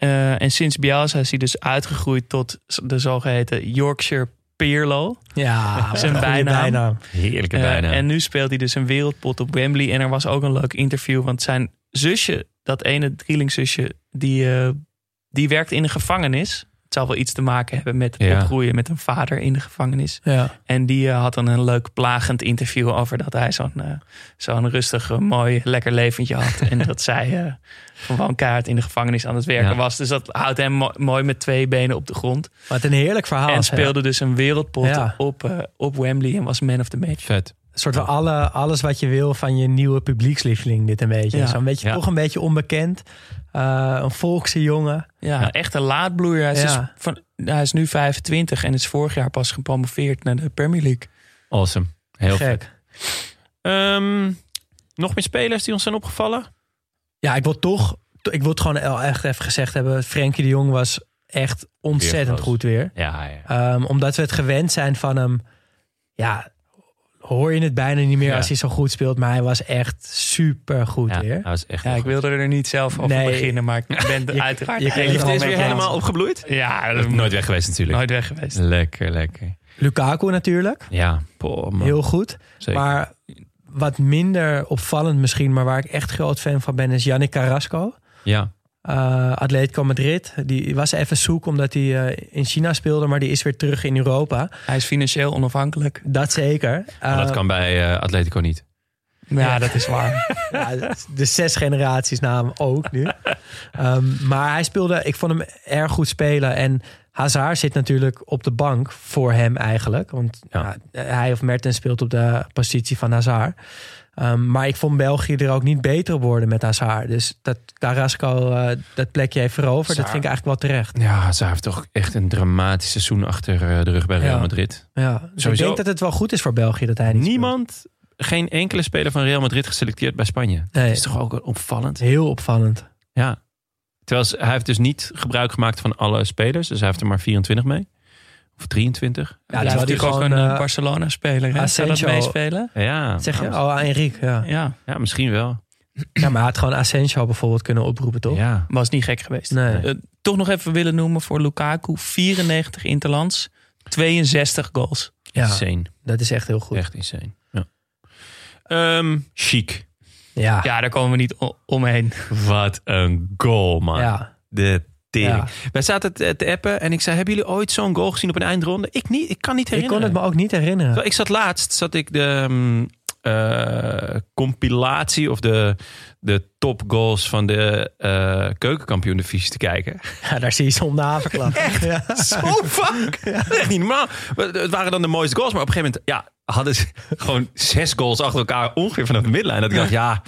Eh, en sinds Bielsa is hij dus uitgegroeid tot de zogeheten Yorkshire Pirlo. Ja, Zijn goede bijnaam. Heerlijke Eh, bijna. en nu speelt hij dus een wereldpot op Wembley. En er was ook een leuk interview. Want zijn zusje, dat ene drielingzusje, die, eh, die werkt in een gevangenis. Het zal wel iets te maken hebben met het Ja. opgroeien met een vader in de gevangenis. Ja. En die eh, had dan een leuk plagend interview over dat hij zo'n eh, zo'n rustig, eh, mooi, lekker leventje had. en dat zij eh, gewoon keihard in de gevangenis aan het werken Ja. was. Dus dat houdt hem mo- mooi met twee benen op de grond. Wat een heerlijk verhaal. en speelde dus een wereldpot Ja. op, eh, op Wembley en was man of the match. Vet. Een soort van alle, alles wat je wil van je nieuwe publiekslieveling, dit een beetje. Ja. Zo'n beetje, Ja. toch een beetje onbekend. Eh, een volkse jongen. Ja, Ja. echt een laadbloeier. Hij is, Ja. dus van, hij is nu 25 en is vorig jaar pas gepromoveerd naar de Premier League. Awesome. Heel. Gek. Ehm, nog meer spelers die ons zijn opgevallen? Ja, ik wil toch, ik wil het gewoon echt even gezegd hebben. Frenkie de Jong was echt ontzettend goed weer. Ja, ja. Ehm, omdat we het gewend zijn van hem. Ja, hoor je het bijna niet meer Ja. als hij zo goed speelt. Maar hij was echt super goed ja weer. hij was echt Ja, ik goed. wilde er niet zelf over Nee. beginnen, maar ik ben Je- uiteraard je Is mee weer helemaal opgebloeid? Ja, Dat nooit weg geweest natuurlijk. nooit weg geweest. Lekker, lekker. Lukaku natuurlijk. Ja, man. Heel goed. Zeker. Maar wat minder opvallend misschien, maar waar ik echt groot fan van ben, is Yannick Carrasco. Ja, Uh, Atletico Madrid. Die was even zoek omdat hij eh, in China speelde, maar die is weer terug in Europa. Hij is financieel onafhankelijk. Dat zeker. maar dat Uh, kan bij eh, Atletico niet. Ja, dat is waar. Ja, de zes generaties na hem ook nu. Ehm, maar hij speelde, ik vond hem erg goed spelen. En Hazard zit natuurlijk op de bank voor hem eigenlijk. Want ja, hij of Mertens speelt op de positie van Hazard. Ehm, maar ik vond België er ook niet beter worden met Hazard. Dus dat Carrasco uh, dat plekje heeft veroverd, dat vind ik eigenlijk wel terecht. Ja, ze heeft toch echt een dramatisch seizoen achter eh, de rug bij Real Ja. Madrid. Ja, dus ik denk dat het wel goed is voor België dat hij niet Niemand, geen enkele speler van Real Madrid geselecteerd bij Spanje. Nee. Dat is toch ook opvallend? Heel opvallend. Ja. Terwijl hij heeft dus niet gebruik gemaakt van alle spelers. Dus hij heeft er maar 24 mee. Of 23. Ja, dat is natuurlijk ook gewoon, een eh, Barcelona-speler. hè? Zou dat Asensio- meespelen? Ja. Zeg je? Oh, Enrique, ja. Ja, Ja, misschien wel. Ja, maar hij had gewoon Asensio bijvoorbeeld kunnen oproepen, toch? Ja. was niet gek geweest. Nee. Eh, toch nog even willen noemen voor Lukaku. 94 interlands, 62 goals. Ja, Insane. dat is echt heel goed. Echt insane. Ja. Ehm, chic. Ja. Ja, daar komen we niet omheen. Wat een goal, man. Ja. De. Ja. Wij zaten te, te appen en ik zei... Hebben jullie ooit zo'n goal gezien op een eindronde? Ik niet. Ik kan niet Ik herinneren. kon het me ook niet herinneren. Ik zat laatst, zat ik de mm, eh, compilatie of de, de top goals van de eh keukenkampioen divisie te kijken. Ja, daar zie je om de haverklap. Ja. Zo is echt niet normaal. Het waren dan de mooiste goals, maar op een gegeven moment ja, hadden ze gewoon zes goals achter elkaar ongeveer vanaf de middenlijn. Dat ik dacht, ja,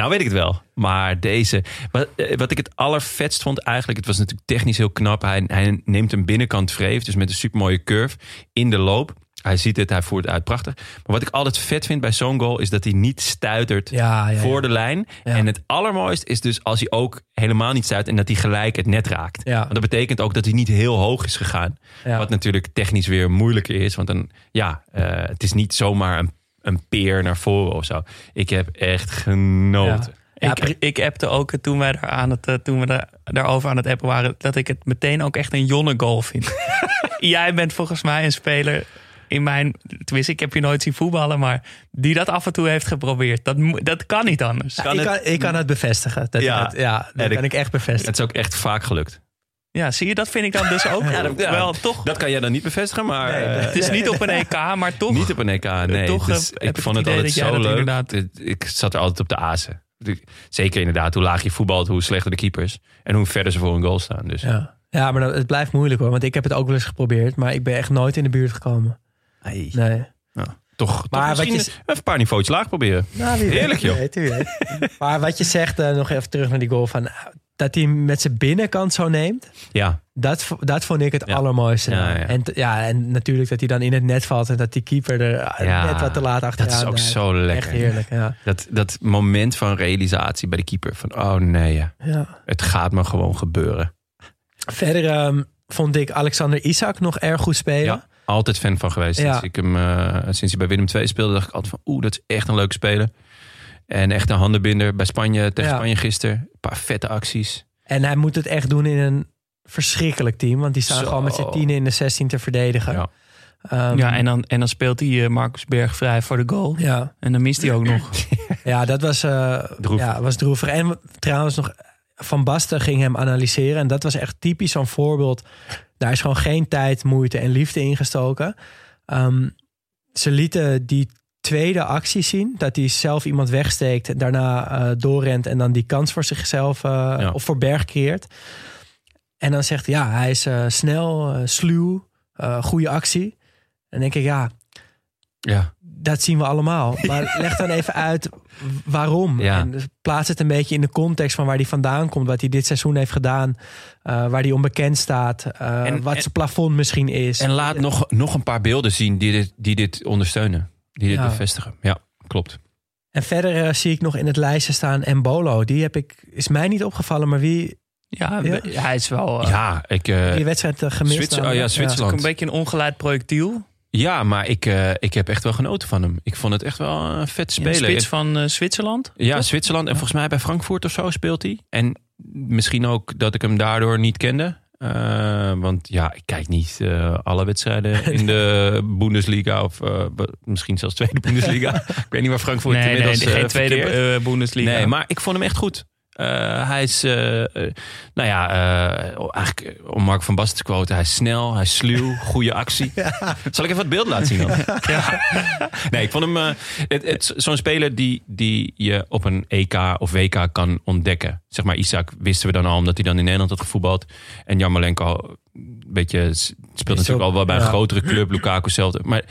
nou weet ik het wel. Maar deze, wat, eh, wat ik het allervetst vond eigenlijk, het was natuurlijk technisch heel knap. Hij, hij neemt een binnenkant vreef, dus met een supermooie curve in de loop. Hij ziet het, hij voert het uit, prachtig. Maar wat ik altijd vet vind bij zo'n goal is dat hij niet stuitert Ja, ja, ja. voor de lijn. En het allermooiste is dus als hij ook helemaal niet stuit en dat hij gelijk het net raakt. Ja. Want dat betekent ook dat hij niet heel hoog is gegaan. Wat natuurlijk technisch weer moeilijker is. Want dan, ja, eh, het is niet zomaar een, een peer naar voren of zo. Ik heb echt genoten. Ja, ik, ik appte ook toen wij daar aan het, eh, toen we daar, daarover aan het appen waren, dat ik het meteen ook echt een jonne goal vind. Jij bent volgens mij een speler in mijn, tenminste, ik heb je nooit zien voetballen, maar die dat af en toe heeft geprobeerd. Dat, dat kan niet anders. ik, kan, ik kan het bevestigen. Dat Ja. ja, het, ja dat En ik- kan ik echt bevestigen. Het is ook echt vaak gelukt. Ja, zie je, dat vind ik dan dus ook Ja, dat- ja. wel toch. Dat kan jij dan niet bevestigen, maar Nee, nee. eh, Het is niet op een EK, maar toch. niet op een EK. Nee, toch, heb ik vond het altijd zo leuk. inderdaad- Ik zat er altijd op de azen. Zeker inderdaad, hoe laag je voetbalt, hoe slechter de keepers. En hoe verder ze voor een goal staan. Dus. Ja. ja, maar dat, het blijft moeilijk hoor. Want ik heb het ook wel eens geprobeerd. Maar ik ben echt nooit in de buurt gekomen. Nee. Nee. Nou, toch, Maar toch wat je- even een paar niveautjes laag proberen. Nou, Heerlijk, joh. weet, weet. maar wat je zegt, eh, nog even terug naar die goal van... Dat hij met zijn binnenkant zo neemt. Ja, Dat, dat vond ik het Ja. allermooiste. Ja, ja. En, ja, en natuurlijk dat hij dan in het net valt. En dat die keeper er eh, net wat te laat achteraan dat is ook blijft. zo lekker. Echt heerlijk, ja. dat, dat moment van realisatie bij de keeper. Van, oh nee, ja, het gaat me gewoon gebeuren. Verder ehm, vond ik Alexander Isak nog erg goed spelen. Ja, altijd fan van geweest. Ja. Sinds, ik hem, eh, sinds hij bij Willem II speelde, dacht ik altijd van... oeh, dat is echt een leuke speler. En echt een handenbinder bij Spanje, tegen Ja. Spanje gisteren. Een paar vette acties. En hij moet het echt doen in een verschrikkelijk team. Want die staan Zo. gewoon met z'n tienen in de 16 te verdedigen. Ja. Ehm, Ja, en dan, en dan speelt hij eh, Marcus Berg vrij voor de goal. ja. En dan mist hij ook nog. Ja, dat was, eh Droevig. ja, was droevig. En trouwens nog, Van Basten ging hem analyseren. En dat was echt typisch zo'n voorbeeld. Daar is gewoon geen tijd, moeite en liefde ingestoken. Ehm, ze lieten die tweede actie zien. Dat hij zelf iemand wegsteekt, daarna eh, doorrent... en dan die kans voor zichzelf eh, Ja. of voor Berg creëert. En dan zegt hij, ja, hij is eh, snel, sluw, goede actie. En dan denk ik, ja, Ja, dat zien we allemaal. Maar leg dan even uit waarom. Ja. En plaats het een beetje in de context van waar hij vandaan komt. Wat hij dit seizoen heeft gedaan. waar hij onbekend staat. En- wat en- zijn plafond misschien is. en laat nog, nog een paar beelden zien die dit, die dit ondersteunen. Die dit Ja. bevestigen. Ja, klopt. En verder eh, zie ik nog in het lijstje staan Embolo. Die heb ik, is mij niet opgevallen. Maar wie Ja, Ja. hij is wel eh, ja, ik... eh, die wedstrijd gemist. Zwitser- oh ja. Zwitserland. een beetje een ongeleid projectiel. Ja, maar ik, eh, ik heb echt wel genoten van hem. Ik vond het echt wel een vet Een speler. spits van Zwitserland. Ja, toch? Zwitserland. En volgens mij bij Frankfurt of zo speelt hij. En misschien ook dat ik hem daardoor niet kende. Eh, want ja, ik kijk niet eh, alle wedstrijden in de Bundesliga. Of eh, misschien zelfs tweede Bundesliga. ik weet niet waar Frankfurt Nee, nee, inmiddels geen eh, tweede Bundesliga. Nee, maar ik vond hem echt goed. Eh, hij is, eh, eh, nou ja, eh, eigenlijk om Mark van Basten te quoten, hij is snel, hij is sluw, goede actie. Zal ik even het beeld laten zien dan? Nee, ik vond hem, zo'n speler die, die je op een EK of WK kan ontdekken. Zeg maar, Isaac wisten we dan al, omdat hij dan in Nederland had gevoetbald. En Jarmolenko, een beetje, speelt natuurlijk al wel bij een Ja. grotere club, Lukaku hetzelfde. Maar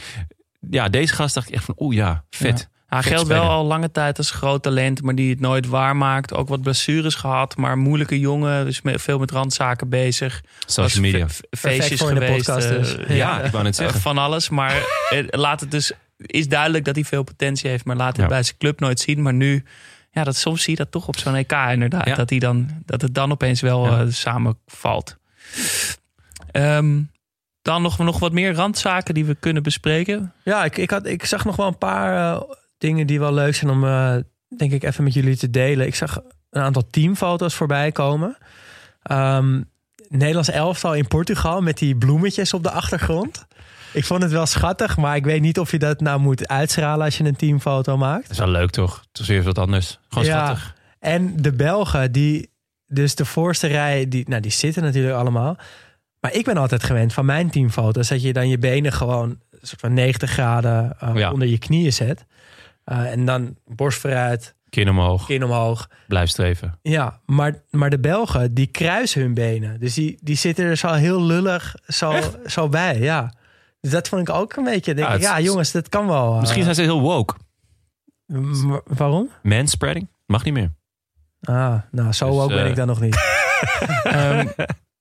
ja, deze gast dacht ik echt van, oeh ja, vet. Hij geldt wel al lange tijd als groot talent, maar die het nooit waarmaakt. Ook wat blessures gehad, maar moeilijke jongen. Dus veel met randzaken bezig. Social media. fe- fe- Feestjes voor in de geweest. podcast eh, dus. Ja, ik wou net eh, zeggen. Van alles, maar eh, laat het dus... is duidelijk dat hij veel potentie heeft, maar laat het Ja. bij zijn club nooit zien. Maar nu, ja, dat, soms zie je dat toch op zo'n EK inderdaad. Ja. Dat, hij dan, dat het dan opeens wel Ja. eh, samenvalt. Ehm, dan nog, nog wat meer randzaken die we kunnen bespreken. Ja, ik, ik, had, ik zag nog wel een paar eh, dingen die wel leuk zijn om, eh, denk ik, even met jullie te delen. Ik zag een aantal teamfoto's voorbij komen. Ehm Nederlands elftal in Portugal met die bloemetjes op de achtergrond. Ik vond het wel schattig, maar ik weet niet of je dat nou moet uitstralen als je een teamfoto maakt. Dat is wel leuk toch? Het is weer wat anders. Gewoon Ja. schattig. En de Belgen, die dus de voorste rij, die, nou, die zitten natuurlijk allemaal. Maar ik ben altijd gewend van mijn teamfoto's dat je dan je benen gewoon soort van 90 graden eh, Ja. onder je knieën zet. Eh, en dan borst vooruit, Kin omhoog, kin omhoog. blijf streven. Ja, maar, maar de Belgen, die kruisen hun benen. Dus die, die zitten er zo heel lullig zo, zo bij, ja. Dus dat vond ik ook een beetje, denk Ja, ik, ja jongens, dat kan wel. eh, Misschien zijn ze heel woke. waarom? Manspreading? Mag niet meer. Ah, nou, zo Dus, ook ben eh, ik dan nog niet. Ehm,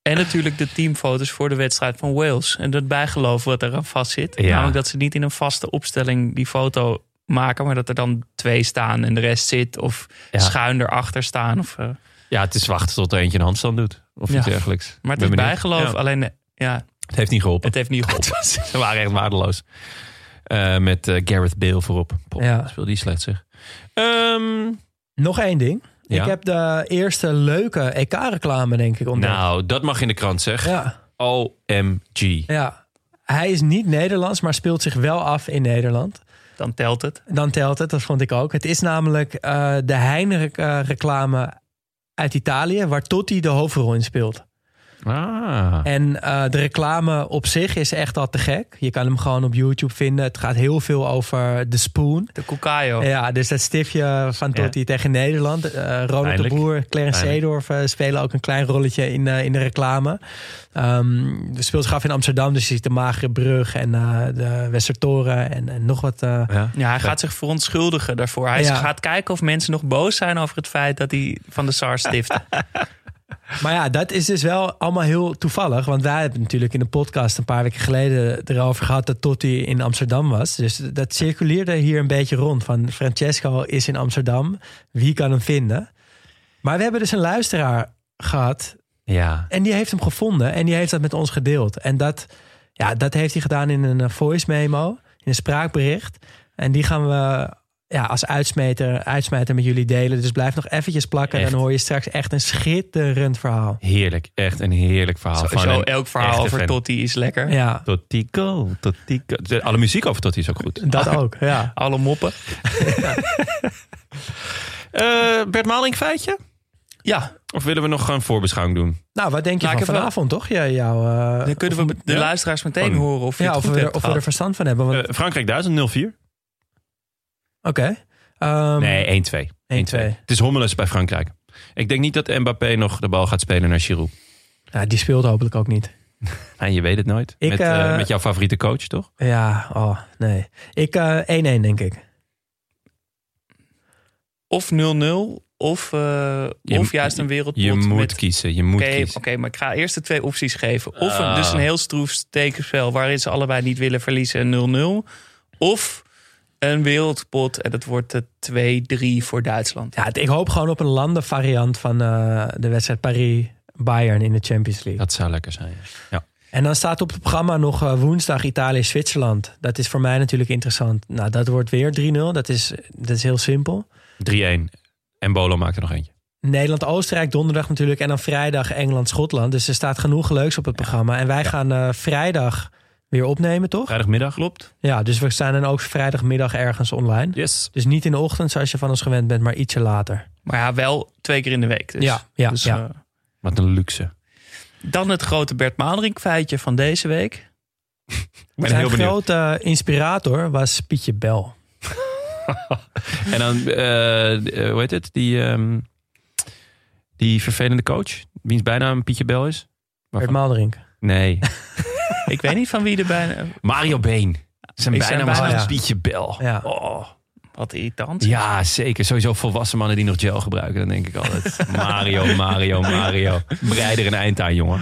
en natuurlijk de teamfoto's voor de wedstrijd van Wales. En dat bijgeloof wat er aan vast zit. Ja. Namelijk dat ze niet in een vaste opstelling die foto maken. Maar dat er dan twee staan en de rest zit. Of Ja. schuin erachter staan. Of, eh, Ja, het is wachten tot er eentje een handstand doet. Of Ja. iets dergelijks. maar het Ben is benieuwd. bijgeloof. Ja. Alleen, eh, ja, Het heeft niet geholpen. het heeft niet geholpen. Ze waren echt waardeloos. Eh, met Gareth Bale voorop. Pop, Ja. Speelde die slecht zeg. Ehm, Nog één ding. Ja? Ik heb de eerste leuke EK-reclame, denk ik, ontdekt. nou, dat mag in de krant zeg. Ja, OMG. ja. Hij is niet Nederlands, maar speelt zich wel af in Nederland. Dan telt het. Dan telt het, dat vond ik ook. Het is namelijk eh, de Heinrich-reclame uit Italië, waar Totti de hoofdrol in speelt. Ah. En eh, de reclame op zich is echt al te gek. Je kan hem gewoon op YouTube vinden. Het gaat heel veel over de spoon. De Cucayo. Ja, dus dat stiftje van Totti tegen Nederland. Eh Ronald de. Boer, Clarence. Seedorf eh, spelen ook een klein rolletje in, eh, in de reclame. Ehm de speelt zich af in Amsterdam, dus je ziet de Magere Brug en eh, de Westertoren en, en nog wat. eh, Ja. Ja, hij gaat zich verontschuldigen daarvoor. Hij Ja. gaat kijken of mensen nog boos zijn over het feit dat hij van de SARS stift. Maar ja, dat is dus wel allemaal heel toevallig. Want wij hebben natuurlijk in de podcast een paar weken geleden erover gehad dat Totti in Amsterdam was. Dus dat circuleerde hier een beetje rond. Van Francesco is in Amsterdam. Wie kan hem vinden? Maar we hebben dus een luisteraar gehad. Ja. En die heeft hem gevonden. En die heeft dat met ons gedeeld. En dat, ja, dat heeft hij gedaan in een voice memo. In een spraakbericht. En die gaan we ja, als uitsmijter, uitsmijter met jullie delen. Dus blijf nog eventjes plakken. En Echt. dan hoor je straks echt een schitterend verhaal. Heerlijk. Echt een heerlijk verhaal. van een elk verhaal over fan. Totti is lekker. Ja. De- Alle muziek over Totti is ook goed. dat ook. Ja. Alle moppen. Eh, Bert Maling feitje? Ja, Of willen we nog een voorbeschouwing doen? Nou, wat denk je van wel- vanavond, toch? Ja, jou, eh, dan kunnen we de ja? luisteraars meteen Oh, horen of je ja, het of, we, er- hebt of we er verstand van hebben. Want, Eh, Frankrijk 1000, 0-4? Oké. Ehm, Nee, 1-2. 1-2. Het is hommeles bij Frankrijk. Ik denk niet dat Mbappé nog de bal gaat spelen naar Giroud. ja, die speelt hopelijk ook niet. En je weet het nooit. Ik, met, eh, eh, met jouw favoriete coach, toch? Ja, oh, nee. Ik eh 1-1, denk ik. Of 0-0, of, eh, Je- of juist een wereldpot. Je moet met, kiezen. Je moet Oké, kiezen. oké, maar ik ga eerst de twee opties geven. Of een, Ah. dus een heel stroef tekenspel waarin ze allebei niet willen verliezen 0-0. Of een wereldpot en het wordt de 2-3 voor Duitsland. Ja, ik hoop gewoon op een landenvariant van eh, de wedstrijd Paris-Bayern in de Champions League. Dat zou lekker zijn. Ja. En dan staat op het programma nog eh, woensdag Italië-Zwitserland. Dat is voor mij natuurlijk interessant. Nou, dat wordt weer 3-0. Dat is, dat is heel simpel. 3-1. En Bolo maakt er nog eentje. Nederland-Oostenrijk donderdag natuurlijk. En dan vrijdag Engeland-Schotland. Dus er staat genoeg leuks op het programma. En wij gaan eh, vrijdag weer opnemen, toch? Vrijdagmiddag. Klopt. Ja, dus we staan dan ook vrijdagmiddag ergens online. Yes. Dus niet in de ochtend zoals je van ons gewend bent, maar ietsje later. Maar ja, wel twee keer in de week. Dus, Ja, ja, dus, ja. eh, Wat een luxe. dan het grote Bert Maalderink feitje van deze week. Ben Zijn heel benieuwd. grote inspirator was Pietje Bel. En dan, eh, eh, hoe heet het? Die, ehm, die vervelende coach, wiens bijnaam Pietje Bel is? Bert? Maalderink. Nee, Ik weet niet van wie er bijna... Mario Been. Zijn bijnaam was? Pietje Bel. Ja. Oh. Wat irritant. Ja, zeker. Sowieso volwassen mannen die nog gel gebruiken. Dan denk ik altijd. Mario, Mario, Mario. Breid er een eind aan, jongen.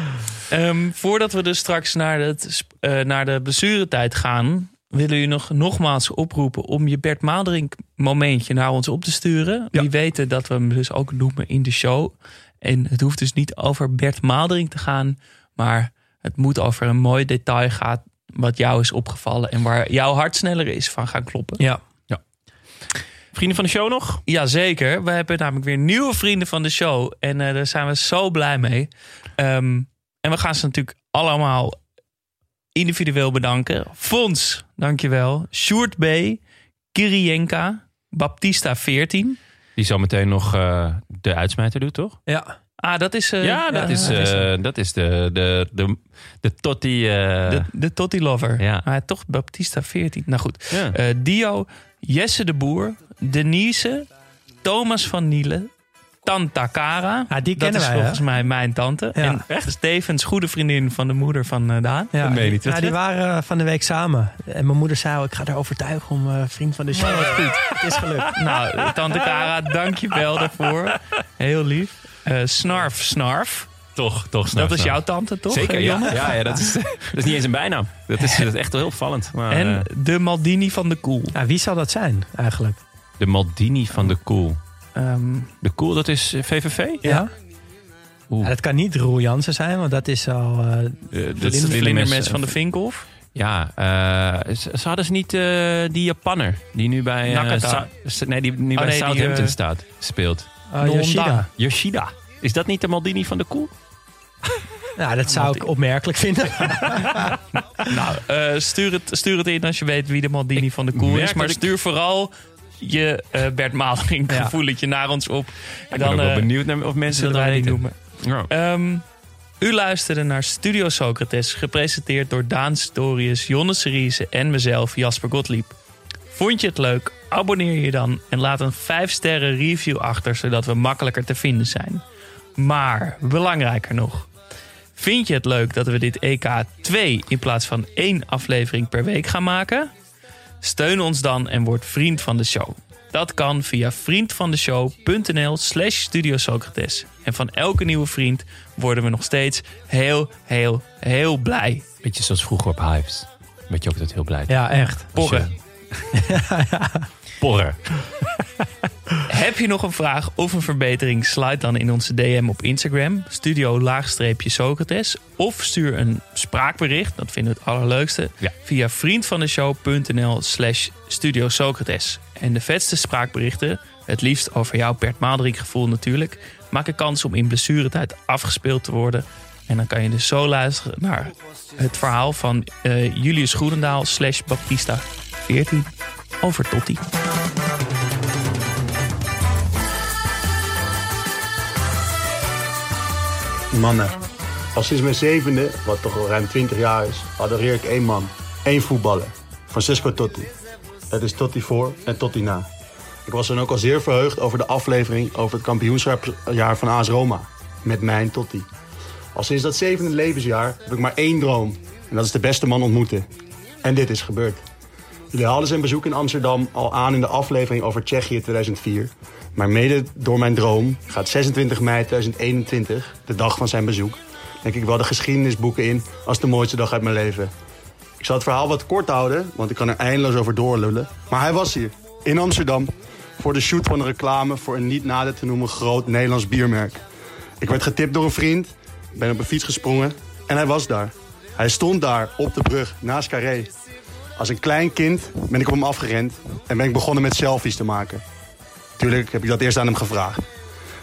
Ehm, voordat we dus straks naar, het, eh, naar de blessuretijd gaan... willen u nog nogmaals oproepen om je Bert Maalderink momentje naar ons op te sturen. Ja. Die weten dat we hem dus ook noemen in de show. En het hoeft dus niet over Bert Maalderink te gaan... maar het moet over een mooi detail gaan... wat jou is opgevallen en waar jouw hart sneller is van gaan kloppen. Ja. Vrienden van de show nog? Jazeker. We hebben namelijk weer nieuwe vrienden van de show. En eh, daar zijn we zo blij mee. Ehm, en we gaan ze natuurlijk allemaal individueel bedanken. Fons, dankjewel. Sjoerd B. Kirienka. Baptista 14. Die zometeen nog eh, de uitsmijter doet, toch? Ja. Ah, dat is... eh, ja, dat, is, dat is, eh, dat is de, de, de, de Totti. eh, de, de Totti Lover. Ja. Maar toch Baptista 14. Nou goed. ja. Eh, Dio, Jesse de Boer, Denise, Thomas van Nielen, Tanta Cara. Ah, die dat kennen is wij, hè? volgens mij mijn tante. Ja. En Stevens, goede vriendin van de moeder van eh, Daan. Ja, Dat meen je niet. ja, die waren van de week samen. En mijn moeder zei, oh, ik ga haar overtuigen om eh, vriend van de show. Oh, wat goed. Het is gelukt. Nou, tante Cara, dank je wel daarvoor. Heel lief. Eh, snarf, snarf. Toch, toch. snap, dat is jouw tante, toch? Zeker, eh, ja. Jonne? ja, ja dat, is, dat is niet eens een bijnaam. Dat is, dat is echt wel heel opvallend. Maar, En eh, de Maldini van de Koel. Ja, wie zal dat zijn eigenlijk? de Maldini van de Cool. Ehm, De Cool, dat is VVV? Ja? Ja, dat kan niet Roel Jansen zijn, want dat is al... eh, Eh, dat is de mensen van de Vinkelhof. Ja, eh, ze ze hadden ze niet eh, die Japanner die nu bij... eh, nee, die nu bij nee, die, Southampton staat, speelt. Honda. Yoshida. Yoshida. Is dat niet de Maldini van de Cool? Nou, dat zou ik opmerkelijk vinden. Nou, eh, stuur, het, stuur het in als je weet wie de Maldini van de Koel is. Maar stuur vooral je eh, Bert Ja. gevoeletje naar ons op. Ik ben ook wel benieuwd naar of mensen zullen dat weten. noemen. Ja. Ehm, u luisterde naar Studio Socrates, gepresenteerd door Daan Storius, Jonne Seriese en mezelf, Jasper Gottlieb. Vond je het leuk? Abonneer je dan en laat een 5 sterren review achter, zodat we makkelijker te vinden zijn. Maar belangrijker nog, vind je het leuk dat we dit EK 2 in plaats van één aflevering per week gaan maken? Steun ons dan en word vriend van de show. Dat kan via vriendvandeshow.nl slash Studio Socrates. En van elke nieuwe vriend worden we nog steeds heel, heel, heel blij. Beetje zoals vroeger op Hives. Weet je ook dat heel blij. Ja, echt. Porren. Porren. Heb je nog een vraag of een verbetering? Sluit dan in onze DM op Instagram, studio laagstreepje Socrates. Of stuur een spraakbericht, dat vinden we het allerleukste, Ja. via vriendvandeshow.nl slash studio Socrates. En de vetste spraakberichten, het liefst over jouw Bert Maalderink gevoel natuurlijk, maken kans om in blessuretijd afgespeeld te worden. En dan kan je dus zo luisteren naar het verhaal van eh, Julius Groenendaal slash Baptista 14 over Totti. Mannen. Al sinds mijn zevende, wat toch al ruim 20 jaar is, adoreer ik één man. één voetballer. Francesco Totti. Het is Totti voor en Totti na. Ik was dan ook al zeer verheugd over de aflevering over het kampioenschapsjaar van AS Roma. Met mijn Totti. Al sinds dat zevende levensjaar heb ik maar één droom. En dat is de beste man ontmoeten. En dit is gebeurd. Jullie haalden zijn bezoek in Amsterdam al aan in de aflevering over Tsjechië 2004. Maar mede door mijn droom gaat 26 mei 2021, de dag van zijn bezoek, denk ik wel de geschiedenisboeken in als de mooiste dag uit mijn leven. Ik zal het verhaal wat kort houden, want ik kan er eindeloos over doorlullen. Maar hij was hier, in Amsterdam, voor de shoot van een reclame voor een niet nader te noemen groot Nederlands biermerk. Ik werd getipt door een vriend, ben op een fiets gesprongen en hij was daar. Hij stond daar op de brug naast Carré. Als een klein kind ben ik op hem afgerend en ben ik begonnen met selfies te maken. Tuurlijk heb ik dat eerst aan hem gevraagd.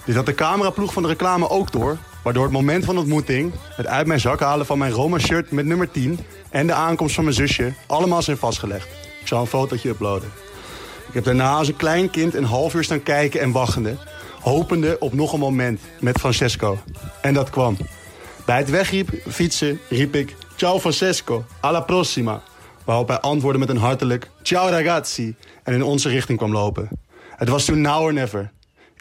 Dit had de cameraploeg van de reclame ook door, waardoor het moment van ontmoeting, het uit mijn zak halen van mijn Roma-shirt met nummer 10 en de aankomst van mijn zusje allemaal zijn vastgelegd. Ik zal een fotootje uploaden. Ik heb daarna als een klein kind een half uur staan kijken en wachtende, hopende op nog een moment met Francesco. En dat kwam. Bij het wegfietsen riep ik, ciao Francesco, alla prossima. Waarop hij antwoordde met een hartelijk, ciao ragazzi, en in onze richting kwam lopen. Het was toen now or never.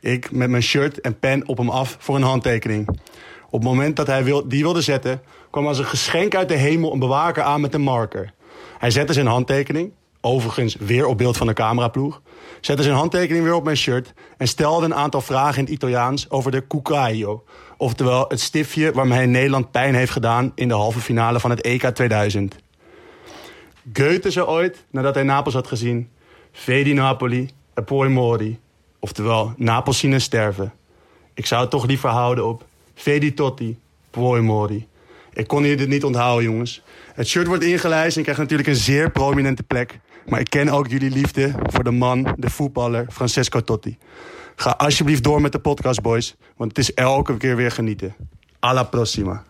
Ik met mijn shirt en pen op hem af voor een handtekening. Op het moment dat hij wil, die wilde zetten, kwam als een geschenk uit de hemel een bewaker aan met een marker. Hij zette zijn handtekening, overigens weer op beeld van de cameraploeg, zette zijn handtekening weer op mijn shirt en stelde een aantal vragen in het Italiaans over de cuccaio, oftewel het stiftje waarmee Nederland pijn heeft gedaan in de halve finale van het EK 2000. Goethe zei ooit, nadat hij Napels had gezien, Vedi Napoli e poi mori, oftewel Napels zien en sterven. Ik zou het toch liever houden op Vedi Totti, poi mori. Ik kon hier dit niet onthouden, jongens. Het shirt wordt ingelijst en ik krijg natuurlijk een zeer prominente plek. Maar ik ken ook jullie liefde voor de man, de voetballer Francesco Totti. Ga alsjeblieft door met de podcast, boys. Want het is elke keer weer genieten. Alla prossima.